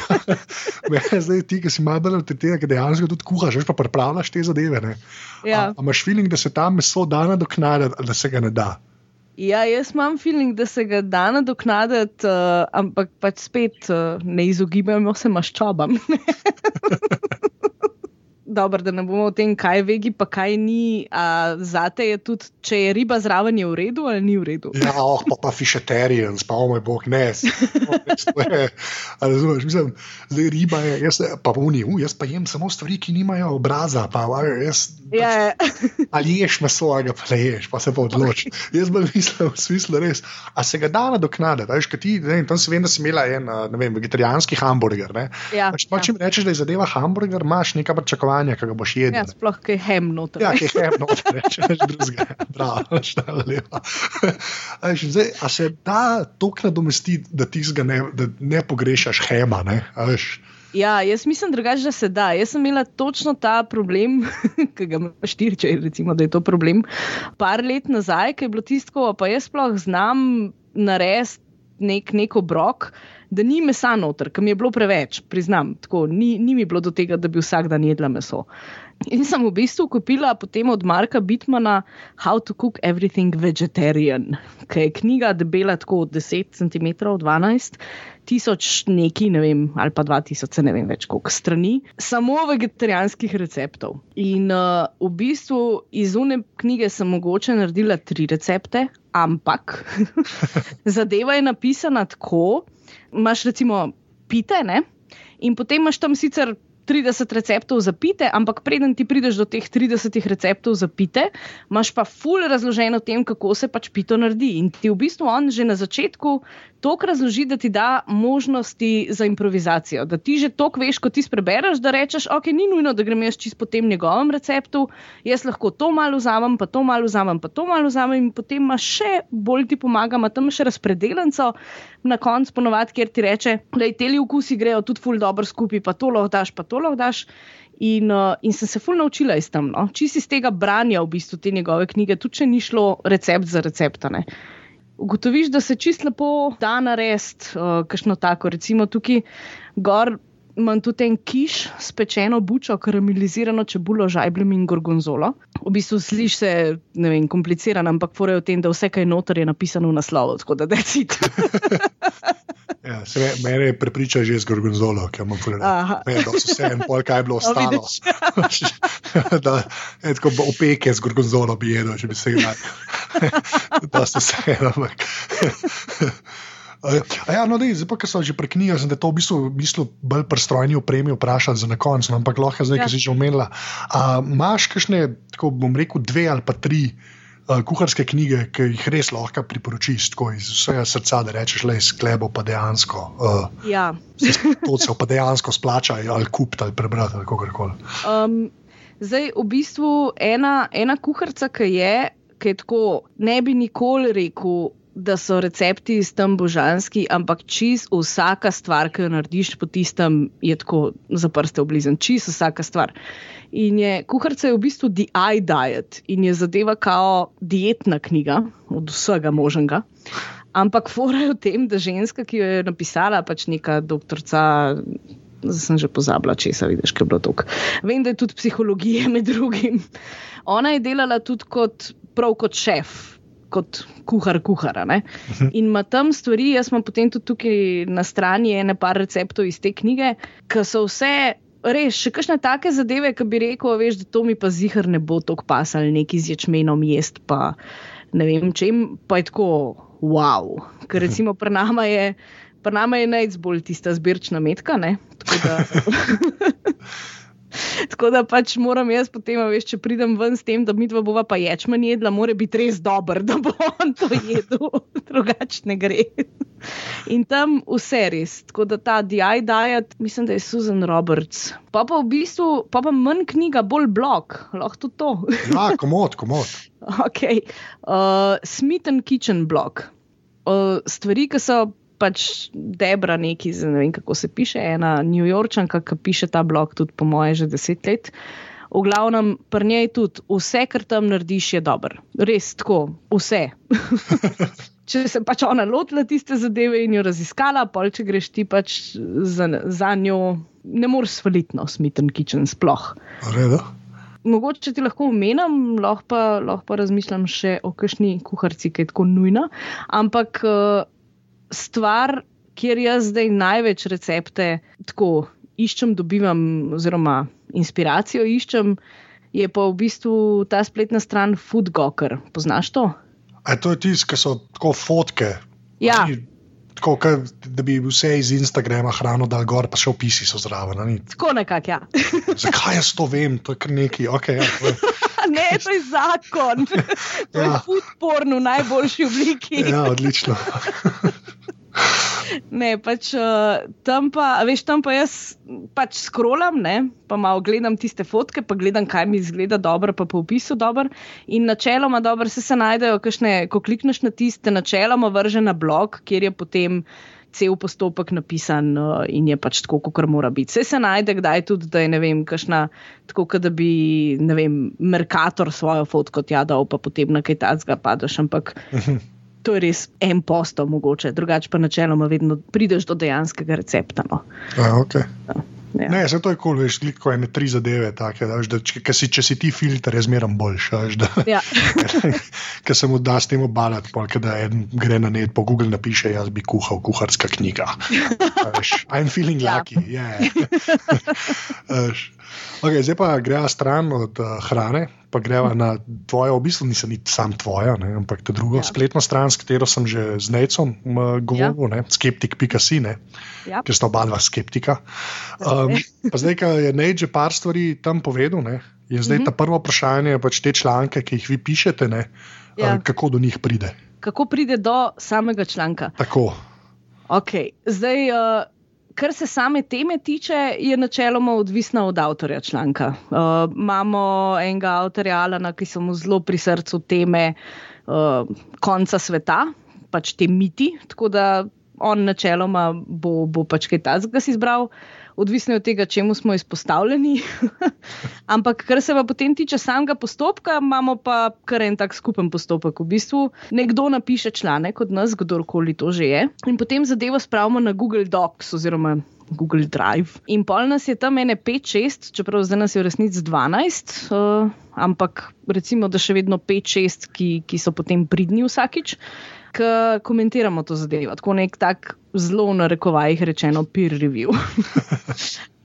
Speaker 1: (laughs) Zdaj ti, ki si bolj od tega, ki dejansko tudi kuhaš, veš pa pripravljaš te zadeve.
Speaker 2: Ja.
Speaker 1: A, a imaš feeling, da se tam meso da nadoknaditi, da se ga ne da?
Speaker 2: Ja, jaz imam feeling, da se ga da nadoknaditi, uh, ampak pač spet uh, ne izogibajmo se maščobam. (laughs) dobro, da ne bomo o tem, kaj je vegi, pa kaj ni. Zate je tudi, če je riba zraven, je v redu ali ni v redu.
Speaker 1: Ja, oh, pa pa fišeterijan, spal moj bog, ne. Razumeš, mislim, zdaj riba je, jaz pa vuni, uh, jaz pa jem samo stvari, ki nimajo obraza. Pa, jaz,
Speaker 2: ja, ja.
Speaker 1: ali ješ meso, ali pa ne ješ, pa se pa odloči. Jaz bi mislil, v smislu res, a se ga da nadoknaditi. Veš, kaj ti, ne, tam si vem, da si imela en, ne vem, vegetarijanski hamburger.
Speaker 2: Ja,
Speaker 1: pač, ja. Če mi rečeš, da je zadeva hamburger, imaš neka pričakovanja hranja, ki ga boš jedel.
Speaker 2: Ja, sploh kaj hem noter.
Speaker 1: Ja, kaj hem noter, (laughs) če rečeš drugega. Bravo, štala lepa. (laughs) Zdaj, a se da tok nadomestiti, da ti ga ne, ne pogrešaš hema, ne?
Speaker 2: Ja, jaz mislim drugače, da se da. Jaz sem imela točno ta problem, (laughs) ki ga imaš štiri, če rečemo, da je to problem. Par let nazaj, ki je bilo tisto, pa jaz sploh znam narediti nek, nek obrok da ni mesa noter, ker mi je bilo preveč, priznam. Tako, ni, ni mi bilo do tega, da bi vsak dan jedla meso. In sem v bistvu kupila potem od Marka Bitmana How to Cook Everything Vegetarian, ki je knjiga debela tako od 10 cm, 12 tisoč neki, ne vem, ali pa 2000, ne vem več koliko strani, samo vegetarijanskih receptov. In uh, v bistvu iz une knjige sem mogoče naredila tri recepte, ampak (laughs) zadeva je napisana tako, imaš recimo pite, ne? in potem imaš tam sicer 30 receptov za pite, ampak preden ti prideš do teh 30 receptov za pite, imaš pa ful razloženo o tem, kako se pač pito naredi. In ti v bistvu on že na začetku toliko razloži, da ti da možnosti za improvizacijo. Da ti že toliko veš, ko ti prebereš, da rečeš, ok, ni nujno, da grem jaz čist po tem njegovem receptu, jaz lahko to malo vzamem, pa to malo vzamem, pa to malo vzamem in potem imaš še bolj ti pomaga, ima tam še razpredelenco na koncu ponovadi, kjer ti reče, da te li vkusi grejo tudi ful dobro skupaj, pa to lahko daš, pa to gorgonzolo daš. In, uh, in sem se fulno naučila iz tam, no? čisto iz tega branja v bistvu te njegove knjige, tudi če ni šlo recept za receptane. Ugotoviš, da se čisto lepo da narediti, uh, kakšno tako, recimo tukaj gor imam tudi en kiš, spečeno bučo, karamelizirano čebulo, žajblem in gorgonzolo. V bistvu sliši se, ne vem, komplicirano, ampak fore v tem, da vse, kaj je noter, je napisano v naslovu, tako da decit. (laughs)
Speaker 1: Ja, mene je prepričal že z gorgonzolo, ki ima povedal. Ne, da so vse en pol, kaj je bilo (laughs) ostalo. (laughs) da, je tako opeke z gorgonzolo bi jedel, če bi se ga. da ste se eno. Ja, no, dej, zdaj pa, ker sem že preknil, da je to v bistvu, v bistvu bolj prestrojni opremi vprašati za na koncu, no, ampak lahko zdaj, ja. ki si že omenila. Imáš kakšne, tako bom rekel, dve ali pa tri uh, kuharske knjige, ki jih res lahko priporočiš tako iz vsega srca, da rečeš, le sklebo pa dejansko. Uh,
Speaker 2: ja.
Speaker 1: To se pa dejansko splača ali kupiti ali prebrati ali kako koli.
Speaker 2: Um, zdaj, v bistvu ena, ena kuharca, ki je. Ker tako ne bi nikoli rekel, da so recepti iz tam božanski, ampak čist vsaka stvar, ki jo narediš po tistem, je tako za prste oblizen, čist vsaka stvar. In je kuharca je v bistvu The Eye Diet in je zadeva kao dietna knjiga od vsega možnega. Ampak fora je v tem, da ženska, ki jo je napisala, pač neka doktorica. Zdaj sem že pozabila, če se vidiš, kaj je bilo tako. Vem, da je tudi psihologija med drugim. Ona je delala tudi kot, prav kot šef, kot kuhar, kuhara. -huh. In ima tam stvari, jaz imam potem tudi tukaj na strani ene par receptov iz te knjige, ki so vse. Res, še kakšne take zadeve, ki bi rekel, veš, da to mi pa zihar ne bo tako pasal, neki z ječmenom jest, pa ne vem čem, pa je tako wow. Ker recimo pri nama je, pri nama je najbolj tista zbirčna metka, ne? Tako da. (laughs) (laughs) Tako da pač moram jaz potem, veš, če pridem ven s tem, da mi dva bova pa ječmen jedla, mora biti res dober, (laughs) da bo on to jedel, (laughs) drugače ne gre. In tam vse res. Tako da ta DI diet, mislim, da je Susan Roberts. Pa pa v bistvu, pa pa manj knjiga, bolj blog, lahko tudi to.
Speaker 1: Ja, komod, komod.
Speaker 2: Ok. Uh, Smith and Kitchen blog. Uh, stvari, ki so pač Debra, neki, ne vem kako se piše, ena New Yorkčanka, ki piše ta blog, tudi po moje, že deset let. V glavnem, pri njej tudi vse, kar tam narediš, je dobro. Res tako, vse. (laughs) če se pač ona lotila tiste zadeve in jo raziskala, pa če greš ti pač za, za njo, ne moreš svaliti, no, smiten kičen sploh.
Speaker 1: Reda.
Speaker 2: Mogoče ti lahko omenjam, lahko pa, lahko pa razmišljam še o kakšni kuharci, ki je tako nujna. Ampak uh, stvar, kjer jaz zdaj največ recepte tako iščem, dobivam, oziroma inspiracijo iščem, je pa v bistvu ta spletna stran Foodgoker. Poznaš to?
Speaker 1: A to je tisto, ki so tako fotke.
Speaker 2: Ja.
Speaker 1: Tako, kaj, da bi vse iz Instagrama hrano dal gor, pa še opisi so zraven.
Speaker 2: Tako nekako, ja.
Speaker 1: Zakaj jaz to vem, to je kar neki. Okay, ja,
Speaker 2: ne, to je zakon. (laughs) To ja. je foodporn v najboljši obliki.
Speaker 1: ja, odlično.
Speaker 2: Ne, pač uh, tam pa, veš, tam pa jaz pač skrolam, ne, pa malo gledam tiste fotke, pa gledam, kaj mi izgleda dobro, pa po opisu dobro. In načeloma dobro se, se najdejo, kakšne, ko klikneš na tiste, načeloma vrže na blog, kjer je potem. Cel postopek napisan uh, in je pač tako, kot mora biti. Vse se najde, kdaj tudi, da je ne vem, kašna, tako da bi, ne vem, Merkator svojo fotko tja dal, pa potem na kaj tacga padeš. Ampak (laughs) to je res en posto, mogoče, drugače pa načeloma vedno prideš do dejanskega recepta. No.
Speaker 1: A, okay. ja. Ja. Ne, se to je kul, cool, veš, ko je ne tri zadeve, take, da, da, če, si, če si ti filter, je zmeraj boljši.
Speaker 2: Ja. (laughs)
Speaker 1: Ker se mu da s tem obalati, da en gre na net, po Google napiše, jaz bi kuhal, kuharska knjiga. Veš, I'm feeling ja. lucky. Yeah. (laughs) okay, zdaj pa greva stran od uh, hrane, pa greva na tvojo, v bistvu nisem sam tvoja, ne, ampak ta druga ja. spletna stran, s katero sem že z Necom uh, govoril, ja. skeptik.si, ja. ker sta oba dva skeptika. Um, pa zdaj, ko je Nec že par stvari tam povedal, ne, je zdaj mm -hmm. ta prvo vprašanje, pač te članke, ki jih vi pišete, ne, ja. uh, kako do njih pride.
Speaker 2: Kako pride do samega članka?
Speaker 1: Tako.
Speaker 2: Okay. Zdaj, uh, kar se same teme tiče, je načeloma odvisna od avtorja članka. Uh, imamo enega avtorja, Alana, ki so mu zelo pri srcu teme uh, konca sveta, pač te miti. Tako da on načeloma bo, bo pač kaj tazga si izbral. Odvisno od tega, čemu smo izpostavljeni. (laughs) Ampak, kar se pa potem tiče samega postopka, imamo pa kar en tak skupen postopek. V bistvu nekdo napiše članek od nas, kdorkoli to že je, in potem zadevo spravimo na Google Docs oziroma Google Drive. In pol nas je tam ene 5-6, čeprav zdaj nas je v resnici 12, uh, ampak recimo, da še vedno 5-6, ki, ki so potem pridni vsakič, ki komentiramo to zadevo. Tako nek tak zelo na rekovajih rečeno peer review. (laughs)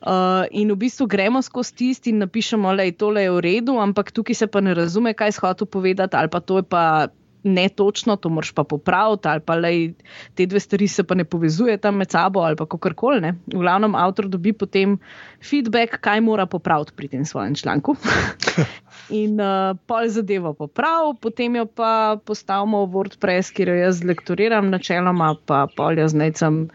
Speaker 2: Uh, in v bistvu gremo skozi tisti in napišemo, da je tole v redu, ampak tukaj se pa ne razume, kaj je hotel povedati, ali pa to je pa ne točno, to moraš pa popraviti, ali pa lej, te dve stvari se pa ne povezujeta med sabo, ali pa kako koli. V glavnem, avtor dobi potem feedback, kaj mora popraviti pri tem svojem članku. (laughs) In uh, pol zadevo poprav, potem jo pa postavimo v WordPress, kjer jo jaz lektoriram, načeloma pa pol jaz necem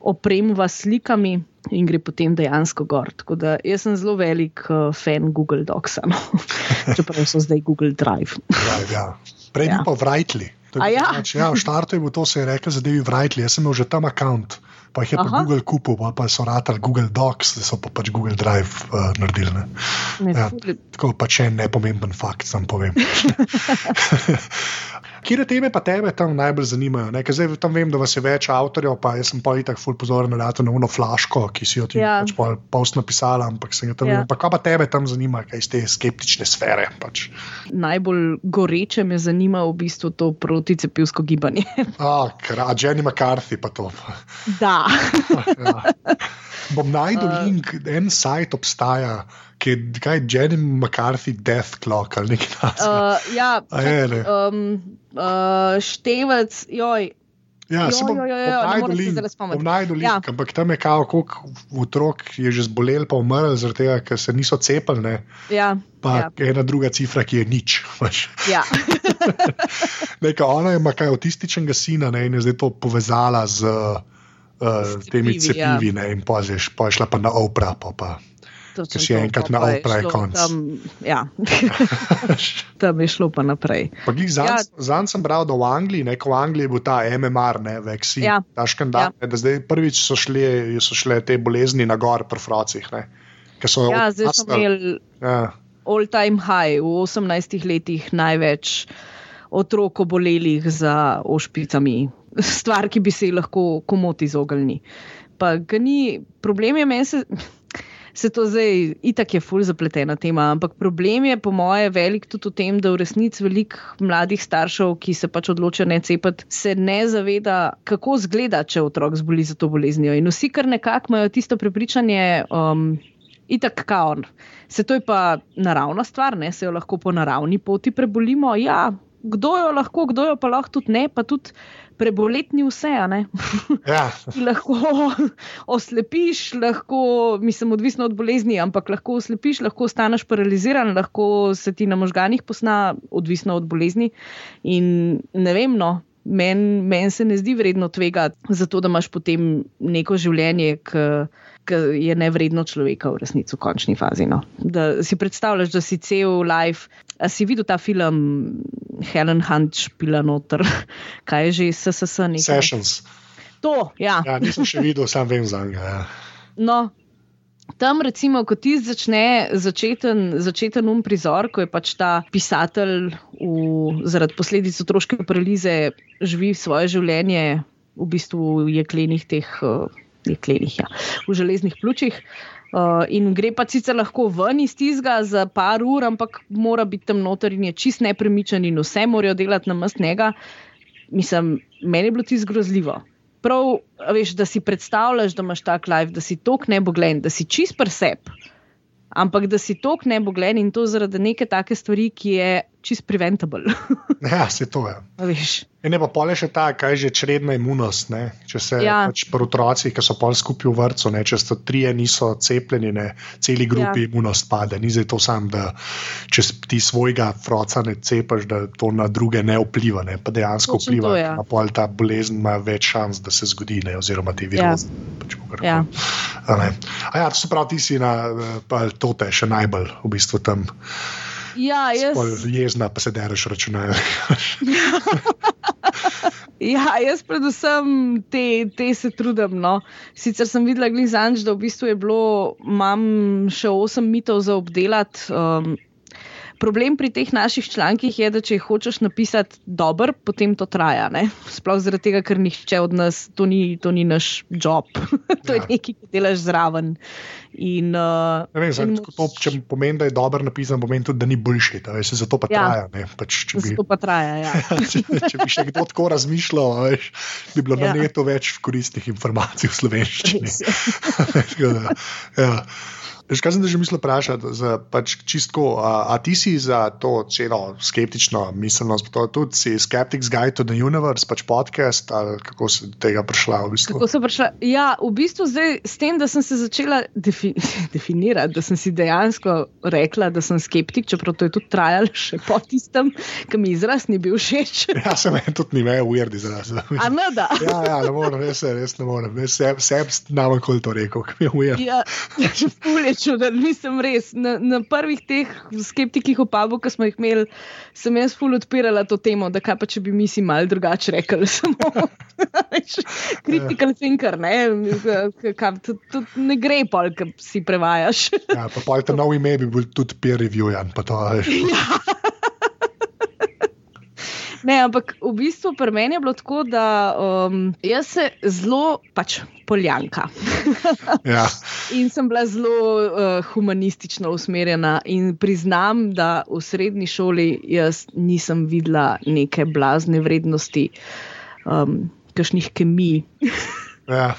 Speaker 2: opremva slikami in gre potem dejansko gor. Tako da jaz sem zelo velik uh, fan Google Docs, no. (laughs) čeprav so zdaj Google Drive.
Speaker 1: Drive ja. Prej ja. pa vrajtli.
Speaker 2: Ja.
Speaker 1: Ja, v štartu je bilo to, se je rekel, zadevi vrajtli. Jaz sem imel že tam račun, pa jih je Aha. pa Google kupil, pa, pa so ratali Google Docs, da so pa pač Google Drive uh, naredili. Ne. Ja, tako pač en nepomemben fakt, sem povem. (laughs) (laughs) Kje teme pa tebe tam najbolj zanimajo? Ne? Zdaj tam vem, da vas je več avtorjev, pa jaz sem pa itak ful pozoren na to novno flaško, ki si jo ti ja. pač post napisala, ampak se ga tam ja. vem. Pa kaj pa tebe tam zanima, kaj iz te skeptične sfere? Pač?
Speaker 2: Najbolj goreče me zanima v bistvu to proticepivsko gibanje. (laughs)
Speaker 1: A, krat, Jenny McCarthy pa to.
Speaker 2: Da. (laughs)
Speaker 1: ja. Bom najdel uh, link, en sajt obstaja, ki je kaj Jenny McCarthy Death Clock ali nekaj takega.
Speaker 2: Uh, ja, čak, um, uh, števec, joj.
Speaker 1: Ja, se bom najdel link, bom najdel link, ja. ampak tam je kao, koliko otrok je že zbolel, pa umrl zaradi tega, ker se niso cepili.
Speaker 2: Ja,
Speaker 1: pa
Speaker 2: ja.
Speaker 1: ena druga cifra, ki je nič. (laughs)
Speaker 2: Ja. (laughs)
Speaker 1: Neka, ona ima kaj avtističnega sina ne, in je zdaj to povezala z uh, temi cepivi ja. in pa je šla pa na opra. Pa, pa. Če si enkrat na opra, je konc.
Speaker 2: Tam, ja. (laughs) tam je šlo pa naprej.
Speaker 1: Zanj ja. sem bral, da v Angliji, neko v Angliji je bil ta MMR, ne vexi, ja. ta škandal. Ja. Da zdaj prvič so, šli, so šle te bolezni na gor pri frocih. Ne,
Speaker 2: ja, zdaj smo imeli ja. all time high, v 18 letih največ otrok obolelih za ošpicami. Stvar, ki bi se jih lahko komoti izognili. Pa ga ni, problem je meni se to zdaj itak je fulj zapletena tema, ampak problem je po moje velik tudi v tem, da v resnici veliko mladih staršev, ki se pač odločajo ne cepiti, se ne zaveda, kako zgleda, če otrok zboli za to boleznijo. In vsi kar nekako imajo tisto prepričanje. Um, Itak, kaon. Se to je pa naravna stvar, ne? se jo lahko po naravni poti prebolimo. Ja, kdo jo lahko, kdo jo pa lahko tudi ne, pa tudi preboleti ni vse.
Speaker 1: Ja. (laughs)
Speaker 2: lahko oslepiš, lahko, mislim, odvisno od bolezni, ampak lahko oslepiš, lahko ostaneš paraliziran, lahko se ti na možganjih posna, odvisno od bolezni. In ne vem, no. Meni men se ne zdi vredno tvega, zato da imaš potem neko življenje, ki je nevredno človeka, v resnici, v končni fazi. No. Da si predstavljaš, da si cel life. A si videl ta film Helen Hunt špila noter, (laughs) kaj je že SSS? Nekaj?
Speaker 1: Sessions.
Speaker 2: To, ja.
Speaker 1: ja. Nisem še videl, sam vem za njega. Ja.
Speaker 2: No. Tam, recimo, ko ti začne začeten, začeten um prizor, ko je pač ta pisatelj v, zaradi posledic otroške paralize živi svoje življenje v bistvu v jeklenih teh, uh, jeklenih, ja, v železnih pljučih. Uh, in gre pa sicer lahko ven iz tizga za par ur, ampak mora biti tam noter in je čist nepremičen in vse morajo delati na mest njega. Mislim, meni je bilo ti zgrozljivo. Prav, veš, da si predstavljaš, da imaš tak life, da si tok ne bo glen, da si čist presep, ampak da si tok ne bo glen in to zaradi neke take stvari, ki je čist preventable. (laughs)
Speaker 1: ja, se to je. In ne pa pole še ta, kaj je že čredna imunost. Ne? Če se ja. pač pri otrocih, ki so pol skupaj v vrtu, če so trije niso cepljeni, ne? celi grupi ja. imunost pade. Ni zdaj to sam, da če ti svojega otroca ne cepiš, da to na druge ne vpliva. Ne? Pa dejansko Točen vpliva. To, ja. Na pol ta bolezen ima več šans, da se zgodi, ne? oziroma ti virusi. Ja. Pač ja. ja, to se pravi, ti si na to te še najbolj v bistvu tam.
Speaker 2: Ja, jaz.
Speaker 1: Jezna, pa se deraš računalnik. (laughs)
Speaker 2: Ja, jaz predvsem te, te se trudim. No. Sicer sem videla glizanč, da v bistvu je bilo, imam še osem mitov za obdelati. Um, problem pri teh naših člankih je, da če hočeš napisati dobro, potem to traja. Ne? Sploh zaradi tega, ker nihče od nas, to ni, to ni naš job, (laughs) to ja. je nekaj, ki delaš zraven. In, uh,
Speaker 1: vem, in moč... to, če pomeni, da je dobro napisan, pomeni tudi, da ni boljši. Zato pa ja. traja. Pač,
Speaker 2: bi... Zato pa traja. (laughs) Ja.
Speaker 1: če, če bi še kdo tako razmišljal, veš, bi bilo ja. na neto več koristnih informacij v slovenščini. (laughs) ja. Veš, kaj sem te že mislil vprašati, za, pač čistko, a, a ti si za to celo skeptično miselnost, to, tudi si Skeptics Guide to the Universe, pač podcast, ali kako si tega prišla v bistvu?
Speaker 2: Kako sem prišla? Ja, v bistvu zdaj s tem, da sem se začela defi (laughs) definirati, da sem si dejansko rekla, da sem skeptik, čeprav to je tudi trajalo (laughs) še po tistem, ki mi izraz ni bil všeč. (laughs)
Speaker 1: ja, sem en tudi ni me, weird izraz.
Speaker 2: A ne da?
Speaker 1: ja, ja, ne morem, res, res ne morem. Seb, seb, nam je kol to rekel, ki mi je weird.
Speaker 2: Ja, čuden, nisem res. Na, na prvih teh skeptikih Pavu, ki smo jih imeli, sem jaz ful odpirala to temo, da kaj pa če bi mi si mal drugače rekli. (laughs) Samo critical thinker, ne, kaj, to ne gre pol, ki si prevajaš.
Speaker 1: ja, pa pol te novi ime bi bil tudi peer review-jan, pa to veš. (laughs) Ja.
Speaker 2: Ne, ampak v bistvu pri meni je bilo tako, da um, jaz se zelo pač poljanka. (laughs)
Speaker 1: ja.
Speaker 2: In sem bila zelo uh, humanistično usmerjena in priznam, da v srednji šoli jaz nisem videla neke blazne vrednosti, um, kakšnih kemij.
Speaker 1: ja.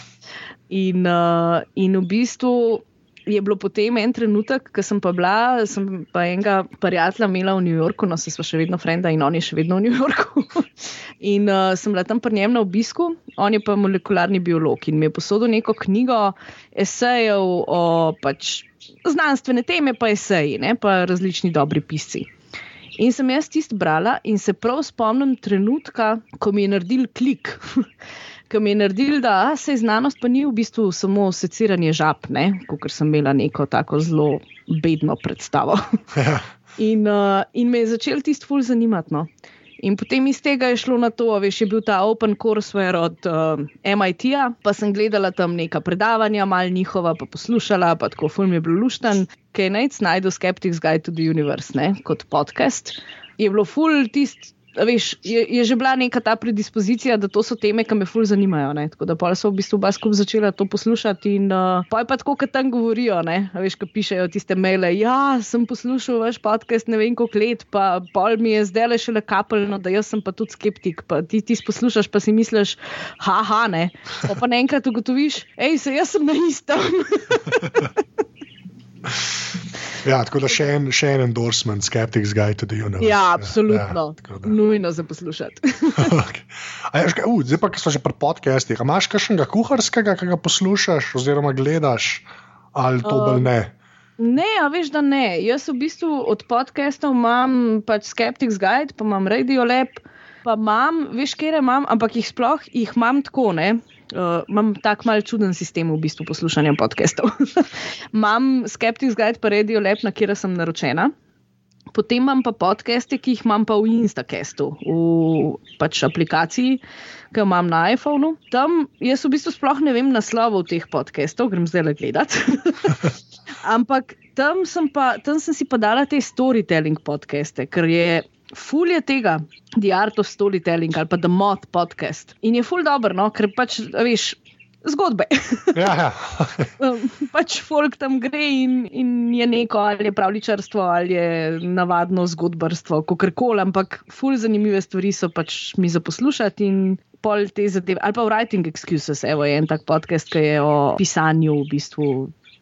Speaker 2: in, uh, in v bistvu je bilo potem en trenutek, ko sem pa bila, sem pa enega prijatelja imela v New Yorku, no se smo še vedno frenda in on je še vedno v New Yorku. (laughs) in uh, sem bila tam pri njem na obisku, on je pa molekularni biolog in mi je posodil neko knjigo esejev o pač znanstvene teme, pa eseji, ne, pa različni dobri pisci. In sem jaz tisto brala in se prav spomnim trenutka, ko mi je naredil klik. (laughs) ki mi je naredil, da se znanost pa ni v bistvu samo seciranje žab, kot sem imela neko tako zelo bedno predstavo. Ja. In, uh, in me je začel tisti ful zanimati. No. In potem iz tega je šlo na to, veš, je bil ta Open Courseware od uh, MIT-ja, pa sem gledala tam neka predavanja, mal njihova, pa poslušala, pa tako film je bil lušten, kaj naj najdemo Skeptics Guide to the Universe, ne, kot podcast. Je bilo ful tisti veš, je, je že bila neka ta predispozicija, da to so teme, ki me fulj zanimajo. Ne? Tako da pa so v bistvu oba skupaj začela to poslušati. In uh, pa je pa tako, kot tam govorijo, ne? veš, ko pišejo tiste maile. Ja, sem poslušal vaš podcast ne vem koliko let, pa pol mi je zdaj le še le kapeljno, da jaz sem pa tudi skeptik. Pa ti ti poslušaš, pa si misliš, haha, ne. Pa, pa naenkrat ugotoviš, hej, se jaz sem na istem. (laughs)
Speaker 1: Ja, tako da še en, še en endorsement, Skeptics Guide to the Universe.
Speaker 2: Ja, absolutno. Ja, Nujno za poslušati. (laughs)
Speaker 1: okay. Aj, uh, zdaj pa, ki smo že pri podcastih, imaš kakšnega kuharskega, ki ga poslušaš oziroma gledaš, ali to bolj ne?
Speaker 2: Ne, a veš, da ne. Jaz v bistvu od podcastov imam pač Skeptics Guide, pa imam Radio Lab, pa imam, veš, kje imam, ampak jih sploh jih imam tako, ne uh, imam tak mal čuden sistem v bistvu poslušanja podcastov. (laughs) imam Skeptics Guide, pa Radio Lab, na kjer sem naročena. Potem imam pa podcaste, ki jih imam pa v Instacastu, v pač aplikaciji, ki jo imam na iPhonu. Tam jaz v bistvu sploh ne vem naslovov teh podcastov, grem zdaj le gledat. (laughs) Ampak tam sem, pa, tam sem si pa dala te storytelling podcaste, ker je ful je tega, The Art of Storytelling ali pa The Mod podcast. In je ful dobro, no? ker pač veš. Zgodbe.
Speaker 1: ja, ja. (laughs)
Speaker 2: Um, pač folk tam gre in, in je neko, ali je pravličarstvo, ali je navadno zgodbarstvo, kako koli, ampak ful zanimive stvari so pač mi za poslušati in pol te zadeve. Ali pa Writing Excuses, evo je en tak podcast, ki je o pisanju v bistvu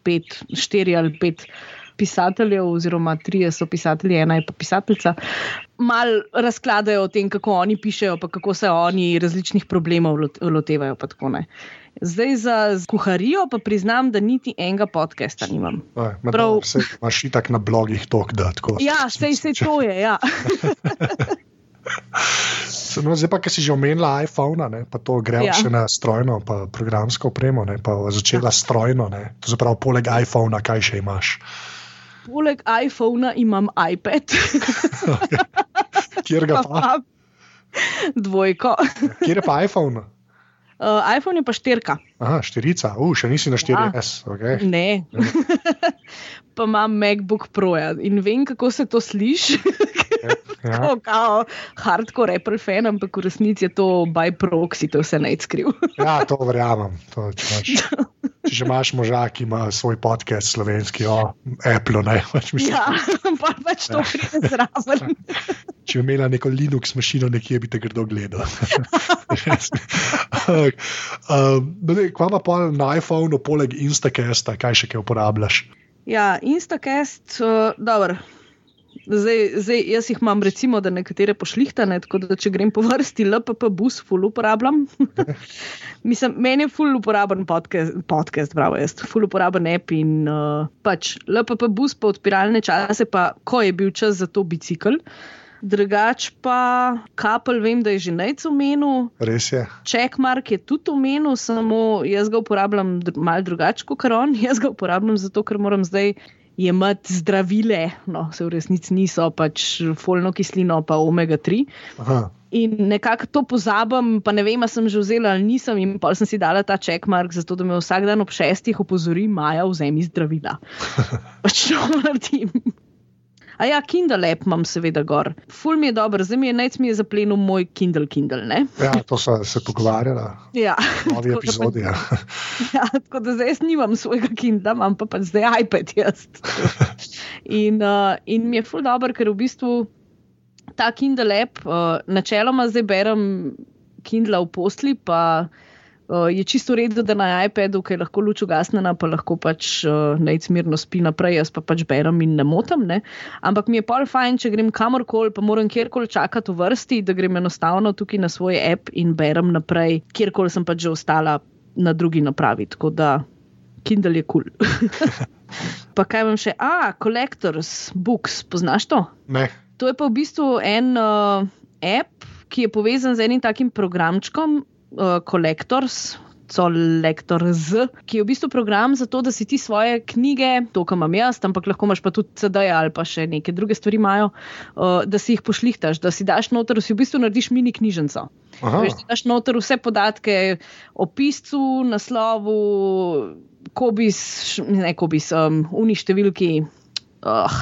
Speaker 2: pet, štiri ali pet pisateljev, oziroma trije so pisatelji, ena je pa pisateljica, malo razkladajo o tem, kako oni pišejo, pa kako se oni različnih problemov lotevajo. Zdaj za kuharijo pa priznam, da niti enega podcasta nimam.
Speaker 1: Prav... Vse imaš itak na blogih tok, da tako.
Speaker 2: Ja, vse se to je. Ja. (laughs)
Speaker 1: No, zdaj pa, ki si že omenila iPhone, ne, pa to gremo ja. še na strojno, pa programsko opremo, ne, pa začela ja. strojno. Ne, to je prav, poleg iPhona, kaj še imaš?
Speaker 2: Poleg iPhona imam iPad.
Speaker 1: Kjer ga pa?
Speaker 2: Dvojko.
Speaker 1: Kje je pa iPhone?
Speaker 2: Uh, iPhone je pa štirka.
Speaker 1: Aha, štirica, uh, še nisi na 4S. Okay.
Speaker 2: Ne. (laughs) pa imam MacBook Pro -ja. in vem, kako se to sliši.
Speaker 1: Ja. (laughs)
Speaker 2: Kao, kao, hardcore Apple fan, ampak v resnici je to by proxy, to vse naj skriv. (laughs)
Speaker 1: ja, to verjamem. To, če, imaš, (laughs) če že imaš moža, ki ima svoj podcast slovenski o Apple, ne pač mislim.
Speaker 2: ja, pa pač to pride zraven.
Speaker 1: Če bi imela neko Linux mašino, nekje bi te grdo gledal. um, Kva pa pol na iPhonu, poleg Instacasta, kaj še kaj uporabljaš?
Speaker 2: Ja, Instacast, uh, dobro. Zdaj, zdaj, jaz jih imam, recimo, da nekatere pošlihtane, tako da če grem po vrsti, LPP bus, full uporabljam. (laughs) Mislim, meni je full uporaben podcast, podcast bravo, jaz, full uporaben app in uh, pač LPP bus, pa odpiralne čase, pa ko je bil čas za to bicikl. Drugač pa, kapel, vem, da je že najc omenil.
Speaker 1: Res je.
Speaker 2: Checkmark je tudi omenil, samo jaz ga uporabljam malo drugače kot on. (laughs) Jaz ga uporabljam zato, ker moram zdaj jemati zdravile, no, se v resnici niso, pač folno kislino, pa omega 3.
Speaker 1: Aha.
Speaker 2: In nekako to pozabim, pa ne vem, ali sem že vzela ali nisem. In pa sem si dala ta checkmark, zato da me vsak dan ob šestih opozori, Maja, vzemi zdravila. (laughs) pač to naredim. A ja, Kindle app imam seveda gor. Ful mi je dober, zdaj mi je najc mi je zaplenil moj Kindle Kindle. Ne?
Speaker 1: Ja, to so se pogovarjali
Speaker 2: Ja.
Speaker 1: novi (laughs) epizodi. Ja. (laughs)
Speaker 2: Ja, tako da zdaj jaz nimam svojega Kindla, imam pa pač zdaj iPad. Jaz. (laughs) In, uh, in mi je ful dobro, ker v bistvu ta Kindle app, uh, načeloma zdaj berem Kindle v posli, pa uh, je čisto v redu, da na iPadu, ki je lahko luč ugasnjena, pa lahko pač uh, najcmirno spi naprej, jaz pa pač berem in ne motam. Ne? Ampak mi je pol fajn, če grem kamorkoli, pa moram kjerkoli čakati v vrsti, da grem enostavno tukaj na svoj app in berem naprej, kjerkoli sem pač že ostala na drugi napravi. Tako da Kindle je kul. Cool. (laughs) pa kaj vam še? A, Collectors Books, poznaš to?
Speaker 1: Ne.
Speaker 2: To je pa v bistvu en uh, app, ki je povezan z enim takim programčkom, uh, Collectors. Collector Z, ki je v bistvu program za to, da si ti svoje knjige, to, kar imam jaz, ampak lahko imaš pa tudi CD ali pa še neke druge stvari imajo, uh, da si jih pošlihtaš, da si daš noter, si v bistvu narediš mini knjižnico.
Speaker 1: Aha.
Speaker 2: Veš, da daš noter vse podatke o piscu, naslovu, kobis, ne kobis, um, uni številki, uh,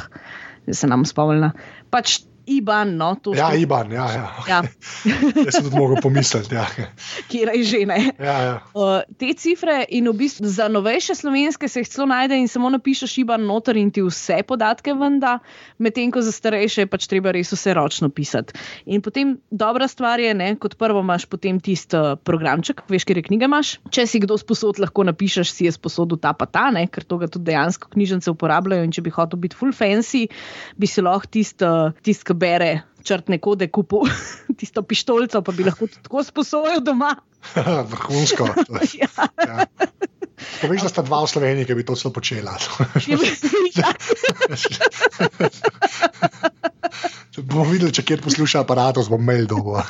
Speaker 2: se nam spomnila. Pač IBAN, no, to
Speaker 1: Ja,
Speaker 2: so-
Speaker 1: Iban, ja, ja.
Speaker 2: ja, (laughs)
Speaker 1: Jaz sem tudi mogel pomisliti. Ja.
Speaker 2: kjer je že ne.
Speaker 1: Ja, ja.
Speaker 2: Uh, te cifre in v bistvu za novejše slovenske se jih celo najde in samo napišeš IBAN noter in ti vse podatke venda, medtem ko za starejše je pač treba res vse ročno pisati. In potem dobra stvar je, ne, kot prvo imaš potem tisti uh, programček, veš, kjer knjige imaš. Če si kdo sposod, lahko napišeš, si je sposodil ta pa ta, ne, ker to ga tudi dejansko knjižnice uporabljajo in če bi hotel biti full fancy, bi si lahko tisti, uh, tist, ki bere. Črtne kode kupil, (laughs) tisto pištolico, pa bi lahko tako sposojil doma. (laughs)
Speaker 1: Vrhunsko. (laughs)
Speaker 2: Ja.
Speaker 1: Ja. Poveš, da sta dva v Sloveniji, ki bi to celo počela.
Speaker 2: Ja.
Speaker 1: bomo videli, če kjer posluša aparatov, bom mail dobo.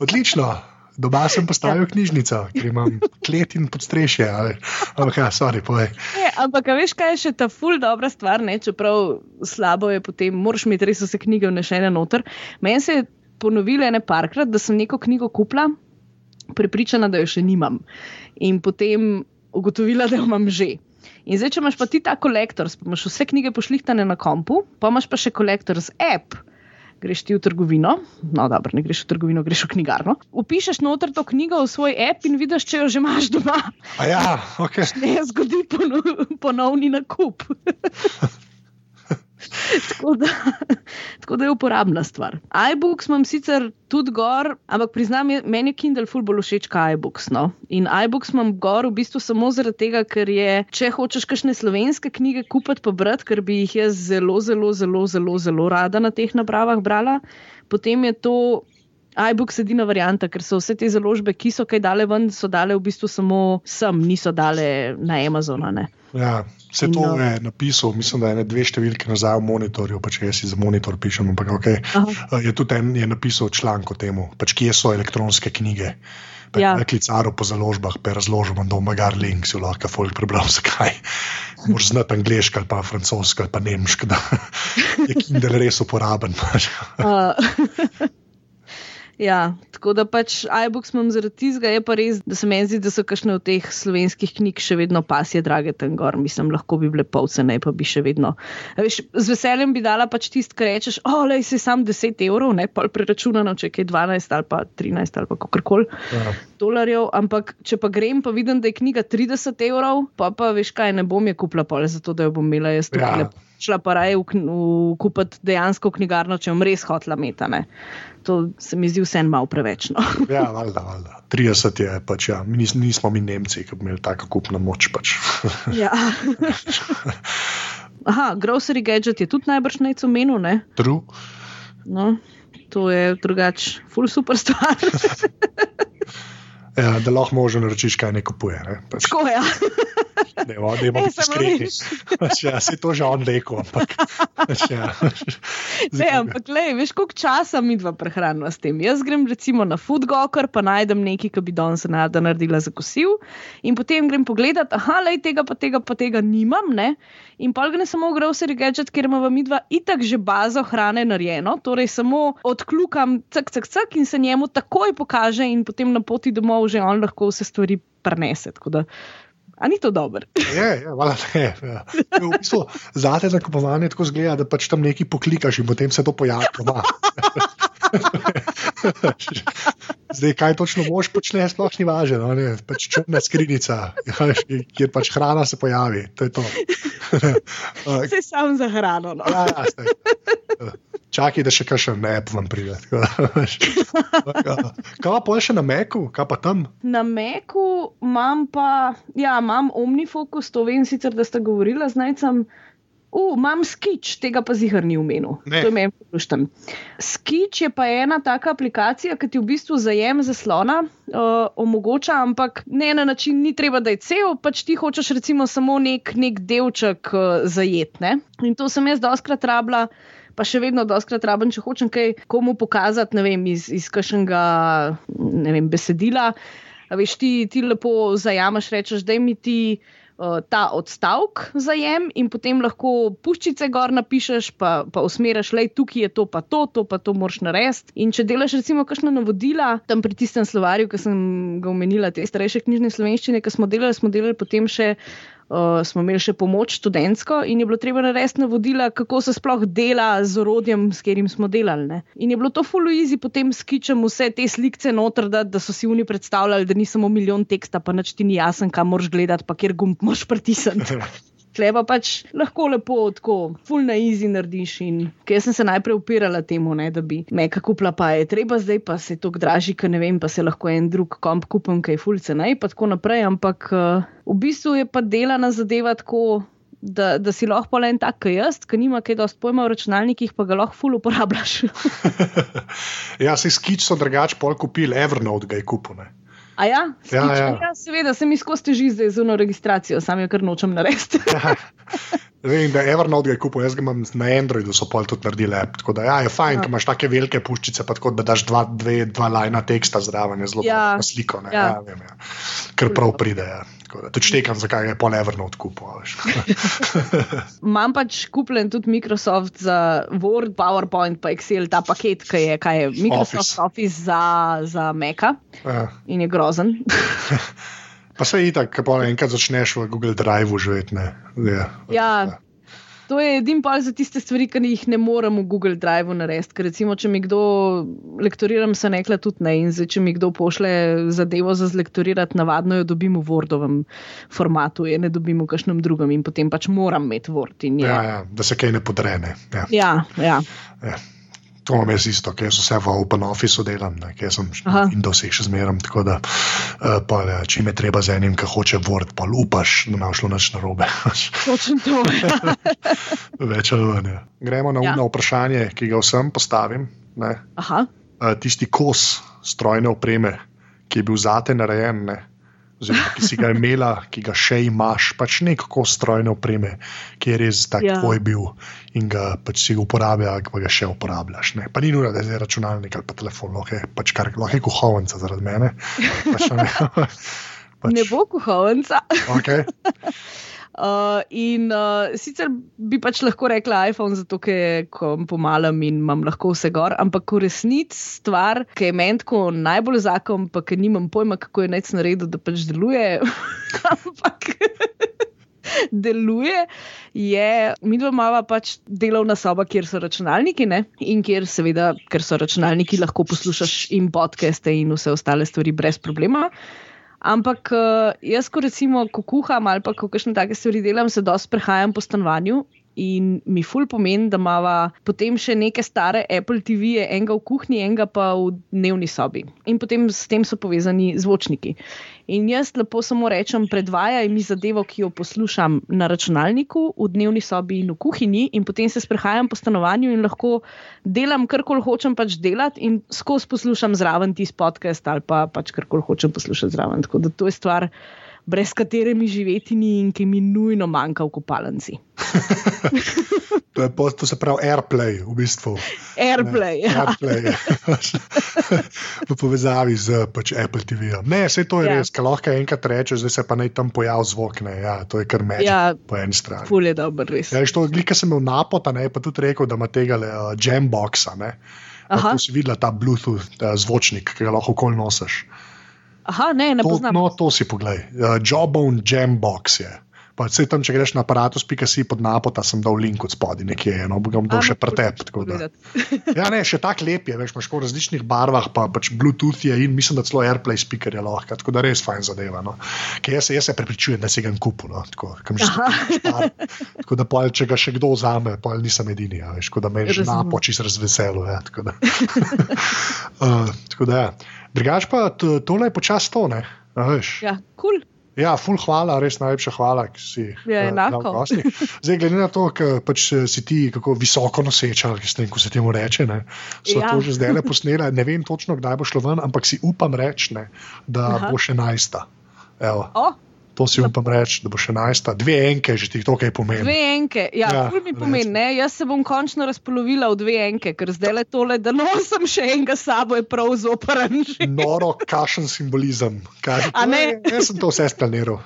Speaker 1: Odlično. Doma sem postavil knjižnico, ker imam klet in podstrešje. ali- Ampak, ja, sorry, povej.
Speaker 2: Ne, ampak a veš, kaj je še ta ful dobra stvar, ne? čeprav slabo je potem, moraš imeti res vse knjige vnešene noter. Meni se je ponovilo ene parkrat, da sem neko knjigo kupila, prepričana, da jo še nimam. In potem ugotovila, da jo imam že. In zdaj, če imaš pa ti ta kolektor, imaš vse knjige pošlihtane na kompu, pa imaš pa še kolektor z app. Greš ti v trgovino, no, dobro, ne greš v trgovino, greš v knjigarno. Upišeš noter to knjigo v svoj app in vidiš, če jo že imaš doma.
Speaker 1: A ja, ok. (laughs)
Speaker 2: ne zgodi pono, ponovni nakup. (laughs) (laughs) tako, da, tako da je uporabna stvar. iBooks imam sicer tudi gor, ampak priznam, je, meni je Kindle ful bolj všeč kot iBooks. No? In iBooks imam gor v bistvu samo zaradi tega, ker je, če hočeš kakšne slovenske knjige kupiti pa brati, ker bi jih jaz zelo, zelo, zelo, zelo, zelo rada na teh napravah brala, potem je to. iBooks je edina varianta, ker so vse te založbe, ki so kaj dale ven, so dale v bistvu samo sem, niso dale na Amazonu.
Speaker 1: Ja, vse to
Speaker 2: No.
Speaker 1: je napisal, mislim, da je ne dve številke nazaj v monitorju, pač jaz si za monitor pišem. Ampak, okay.
Speaker 2: Aha.
Speaker 1: Je tudi en je napisal članek o tem, pač, kje so elektronske knjige.
Speaker 2: Ja.
Speaker 1: Ja. Klicaro po založbah, pa razložil bom, da bom magar link, si lahko folk prebral, (laughs) zakaj. Moraš znati angliško ali pa francosko ali pa nemško, da (laughs) je Kindle res uporaben. (laughs)
Speaker 2: Uh, Ja, tako da pač iBooks imam zaradi tizga, je pa res, da se meni zdi, da so kakšne od teh slovenskih knjig še vedno pasje drage tam gor. Mislim, lahko bi bile polcene, pa bi še vedno. Veš, z veseljem bi dala pač tist, kar rečeš, o, le si sam 10 evrov, ne pa preračunano, če je 12 ali pa 13 ali pa kakorkoli ja. dolarjev. Ampak če pa grem, pa vidim, da je knjiga 30 evrov, pa pa veš kaj, ne bom je kupila pole, zato da jo bom imela jaz tukaj. Ja. Šla pa raje kupiti dejansko knjigarno, če bom res hotla metane to se mi zdi vseeno malo preveč. No.
Speaker 1: ja, valjda, valjda. 30 je pač, ja. mi nis, nismo mi Nemci, ki bi imeli tako kupno moč. Pač. (laughs)
Speaker 2: ja. (laughs) Aha, grocery gadget je tudi najbrž najco menil.
Speaker 1: True.
Speaker 2: No, to je drugač, full super stvar. (laughs)
Speaker 1: ja, da lahko možno rečiš, kaj ne kupuje. Ne?
Speaker 2: Pač. Tako je. Ja.
Speaker 1: Ne, ne, ne, ne, skrbi. Ja, se to že on rekel. Ampak, ja. (laughs)
Speaker 2: ne, ampak le, veš, koliko časa mi dva prehranimo s tem. Jaz grem recimo na Foodgokar, pa najdem nekaj, ki bi danes rada naredila za kosil. In potem grem pogledat, aha, le tega, pa tega, pa tega nimam. Ne? In pa grem samo v grocery gadget, ker imamo mi dva itak že bazo hrane narejeno, torej samo odkljukam, cak, cak, cak in se njemu takoj pokaže, in potem na poti domov že on lahko vse stvari prenese. A ni to dobro?
Speaker 1: Je, je, vala, ne. Ja. V bistvu, zate za kupovanje tako zgleda, da pač tam nekaj poklikaš in potem se to pojavi. (laughs) Zdaj, kaj točno boš počne, sploh ni važno. No, pač črna skrinjica, kjer pač hrana se pojavi. To je to. (laughs)
Speaker 2: Se sam za hrano. No.
Speaker 1: Ja, ja, Čakaj, da še kaj še ne vam pride. (laughs) kaj pa še na Meku, kaj pa tam?
Speaker 2: Na Meku imam pa, ja, imam Omnifokus, to vem sicer, da ste govorili z najcem. Uh, imam skič, tega pa zihar ni v menu. To je meni pošten. Skič je pa ena taka aplikacija, ki ti v bistvu zajem zaslona uh, omogoča, ampak ne na način, ni treba, da je cel, pač ti hočeš recimo samo nek, nek delček uh, zajetne. In to sem jaz doskrat rabila pa še vedno doskrat rabim, če hočem kaj komu pokazati, ne vem, iz, iz kakšnega besedila. Veš, ti, ti lepo zajameš, rečeš, da mi ti. Ta odstavek zajem, in potem lahko puščice gor napišeš, pa, pa usmeriš, je tukaj to, pa to, to pa to moraš narediti. In če delaš, recimo, kakšno navodila, tam pri tistem slovarju, ki sem ga omenila, te starejše knjižne slovenščine, ki smo delali, smo delali potem še uh, smo imeli še pomoč študentsko in je bilo treba narediti navodila, kako se sploh dela z orodjem, s katerim smo delali. Ne. In je bilo to fuluizi, potem skičem vse te slike noter, da, da so si oni predstavljali, da ni samo milijon teksta, pa nič ti ni jasen, kam moraš gledati, pa kjer gumb moraš pritisniti. (laughs) Kleba pač lahko lepo, tako, full na easy narediš. Ker sem se najprej upirala temu, ne, da bi me kako plapa je treba, zdaj pa se to draži, ker ne vem, pa se lahko en drug komp kupim, kaj fulce naj, pa tako naprej. Ampak uh, v bistvu je pa delana zadeva tako. Da, da si lahko le en tak, kot jaz, ki nima kaj dosti pojma v računalnikih, pa ga lahko ful uporabljaš. (laughs)
Speaker 1: ja, si skič so drugače pol kupili, Evernote ga je kupil.
Speaker 2: A ja, ja, ja. ja seveda, sem izkosti že zdaj z uno registracijo, sam jo kar nočem narediti. (laughs)
Speaker 1: Vem, da je Evernote ga kupil, jaz ga imam na Androidu, so pol tudi naredili. Tako da ja, je fajn, ja. ker imaš take velike puščice, pa tako da daš dva, dve, dva lajna teksta zraven, je zelo ja. sliko. Ja. Ja, vem, ja. Ker prav pride. Ja. Tudi štekam, zakaj je pol Evernote kupil. (laughs)
Speaker 2: Imam pač kupljen tudi Microsoft za Word, PowerPoint, pa Excel, ta paket, ki je, je Microsoft Office, Office za, za Maca. Ja. In je grozen. (laughs)
Speaker 1: pa se je tako, ko enkrat začneš v Google Drive živeti.
Speaker 2: Ja. ja. To je edini pol za tiste stvari, ki jih ne morem v Google Drive narediti. Ker recimo, če mi kdo lektoriram, se nekla tudi ne. In zdaj, če mi kdo pošle zadevo za zlektorirati, navadno jo dobim v Wordovem formatu, je ne dobim v kakšnem drugem in potem pač moram imeti Word.
Speaker 1: Ja, ja, da se kaj ne podrene.
Speaker 2: Ja, ja. ja.
Speaker 1: ja. To imam jaz isto, ker so vse v Open Office delam, ker sem Windows še zmeraj. Tako da, uh, pa, če me treba z enim, ki hoče Word, pa upaš, da ne bo šlo noč na robe. (laughs)
Speaker 2: Točno to. (laughs)
Speaker 1: Več ali manj. Ja. Gremo na ja. vprašanje, ki ga vsem postavim. Uh, tisti kos strojne opreme, ki je bil zate narejen. Ne? Oziroma ki si ga imela, ki ga še imaš, pač neko strojno opreme, ki je res tako ja. tvoj bil in ga pač si uporablja, pa ga še uporabljaš. Ne? Pa ni nujno, da je računalnik ali pa telefon, lahko je pač kar lahko je kuhovnica zaradi mene. Pač,
Speaker 2: ne, (laughs) (laughs) pač, ne bo kuhovnica.
Speaker 1: Okay. (laughs)
Speaker 2: Uh, in uh, sicer bi pač lahko rekla iPhone, zato ker pomalam in imam lahko vse gor, ampak v resnici stvar, ki je meni tako najbolj zakon, pa ki nimam pojma, kako je nec naredil, da pač deluje. (laughs) ampak. (laughs) Deluje, je mi doma pač delovna soba, kjer so računalniki, ne? in kjer, seveda, ker so računalniki, lahko poslušaš in podcaste in vse ostale stvari brez problema. Ampak uh, jaz, ko recimo ko kuham ali pa ko kakšne take stvari delam, se dosti prehajam po stanovanju in mi ful pomeni, da imamo potem še neke stare Apple TV-je, enega v kuhinji, enega pa v dnevni sobi. In potem s tem so povezani zvočniki. In jaz lepo samo rečem, predvajaj mi zadevo, ki jo poslušam na računalniku, v dnevni sobi in v kuhinji, in potem se sprehajam po stanovanju in lahko delam karkoli hočem pač delati, in skozi poslušam zraven tisti podcast ali pa pač karkoli hočem poslušati zraven. Tako da to je stvar brez katere mi živeti ni in ki mi nujno manjka v kopalnici. (laughs)
Speaker 1: to, je, to se pravi AirPlay, v bistvu.
Speaker 2: AirPlay. Ne, ja.
Speaker 1: AirPlay (laughs) v povezavi z pač Apple TV. -om. Ne, vse to je ja. res, kar lahko enkrat rečeš, zdaj se pa naj tam pojavi zvok. Ne, ja, to je kar meč ja, po eni strani.
Speaker 2: Ful je dobro, res.
Speaker 1: Ja, to, glika sem imel napota, ne, pa tudi rekel, da ima tega uh, jamboxa. Tu si videla ta Bluetooth ta zvočnik, ki ga lahko okol nosiš.
Speaker 2: Aha, ne, ne
Speaker 1: to,
Speaker 2: poznam.
Speaker 1: No, to si poglej. Uh, Jawbone Jambox je. Pa vse tam, če greš na aparatus.si pod napota, sem dal link od spodaj, nekje, no, bom dal še pretep. (laughs) Ja, ne, še tako lep je, veš, imaš v različnih barvah, pa pač Bluetooth je in mislim, da celo AirPlay speaker je lahko, tako da res fajn zadeva. No. Jaz, jaz se prepričujem, da si ga kupu, no, tako, tako da pol, če ga še kdo vzame, pa nisem edini, ja, veš, tako da me že napoči z razveseljem. Ja, tako da, (laughs) uh, tako da ja. Drugač pa tole je počasi to.
Speaker 2: Ja, kul. Cool.
Speaker 1: Ja, ful, hvala, res najlepša hvala, ki si
Speaker 2: ja, enako.
Speaker 1: Zdaj, glede na to, da pač eh, si ti kako visoko noseča, ko se temu reče, ne, so ja. to že zdaj le posnela. Ne vem točno, kdaj bo šlo ven, ampak si upam reči, da Aha. bo še najsta. Oh. To si upam reči, da bo še najsta. Dve enke, že ti to kaj pomeni.
Speaker 2: Dve enke, ja, ja mi pomeni, ne? Jaz se bom končno razpolovila v dve enke, ker zdaj le tole, da (laughs) nosim še enega sabo, je prav zoprn.
Speaker 1: Noro, kašen simbolizem. Kaj, to, ne? Jaz sem to vse splaniral.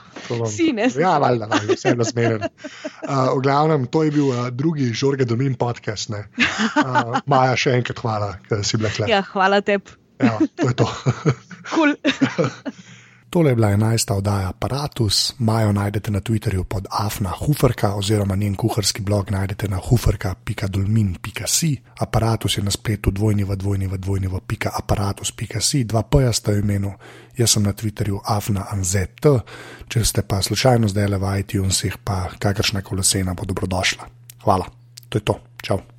Speaker 2: Si, ne,
Speaker 1: ja, valjda, valjda, vse je razmeren. Uh, v glavnem, to je bil uh, drugi Žorge Domin podcast. Uh, Maja, še enkrat hvala, da si bila tukaj.
Speaker 2: Ja, hvala tebi.
Speaker 1: Ja, to je to.
Speaker 2: Cool. (laughs)
Speaker 1: Tole je bila enajsta oddaja Apparatus, Majo najdete na Twitterju pod Afna Huferka oziroma njen kuharski blog najdete na huferka.dolmin.si. Apparatus je na spletu dvojni v dvojni v dvojni v pika apparatus.si, dva poja sta v imenu, jaz sem na Twitterju Afna Anzet, če ste pa slučajno zdaj le v iTunesih, pa kakršna kolesena bo dobrodošla. Hvala, to je to, čau.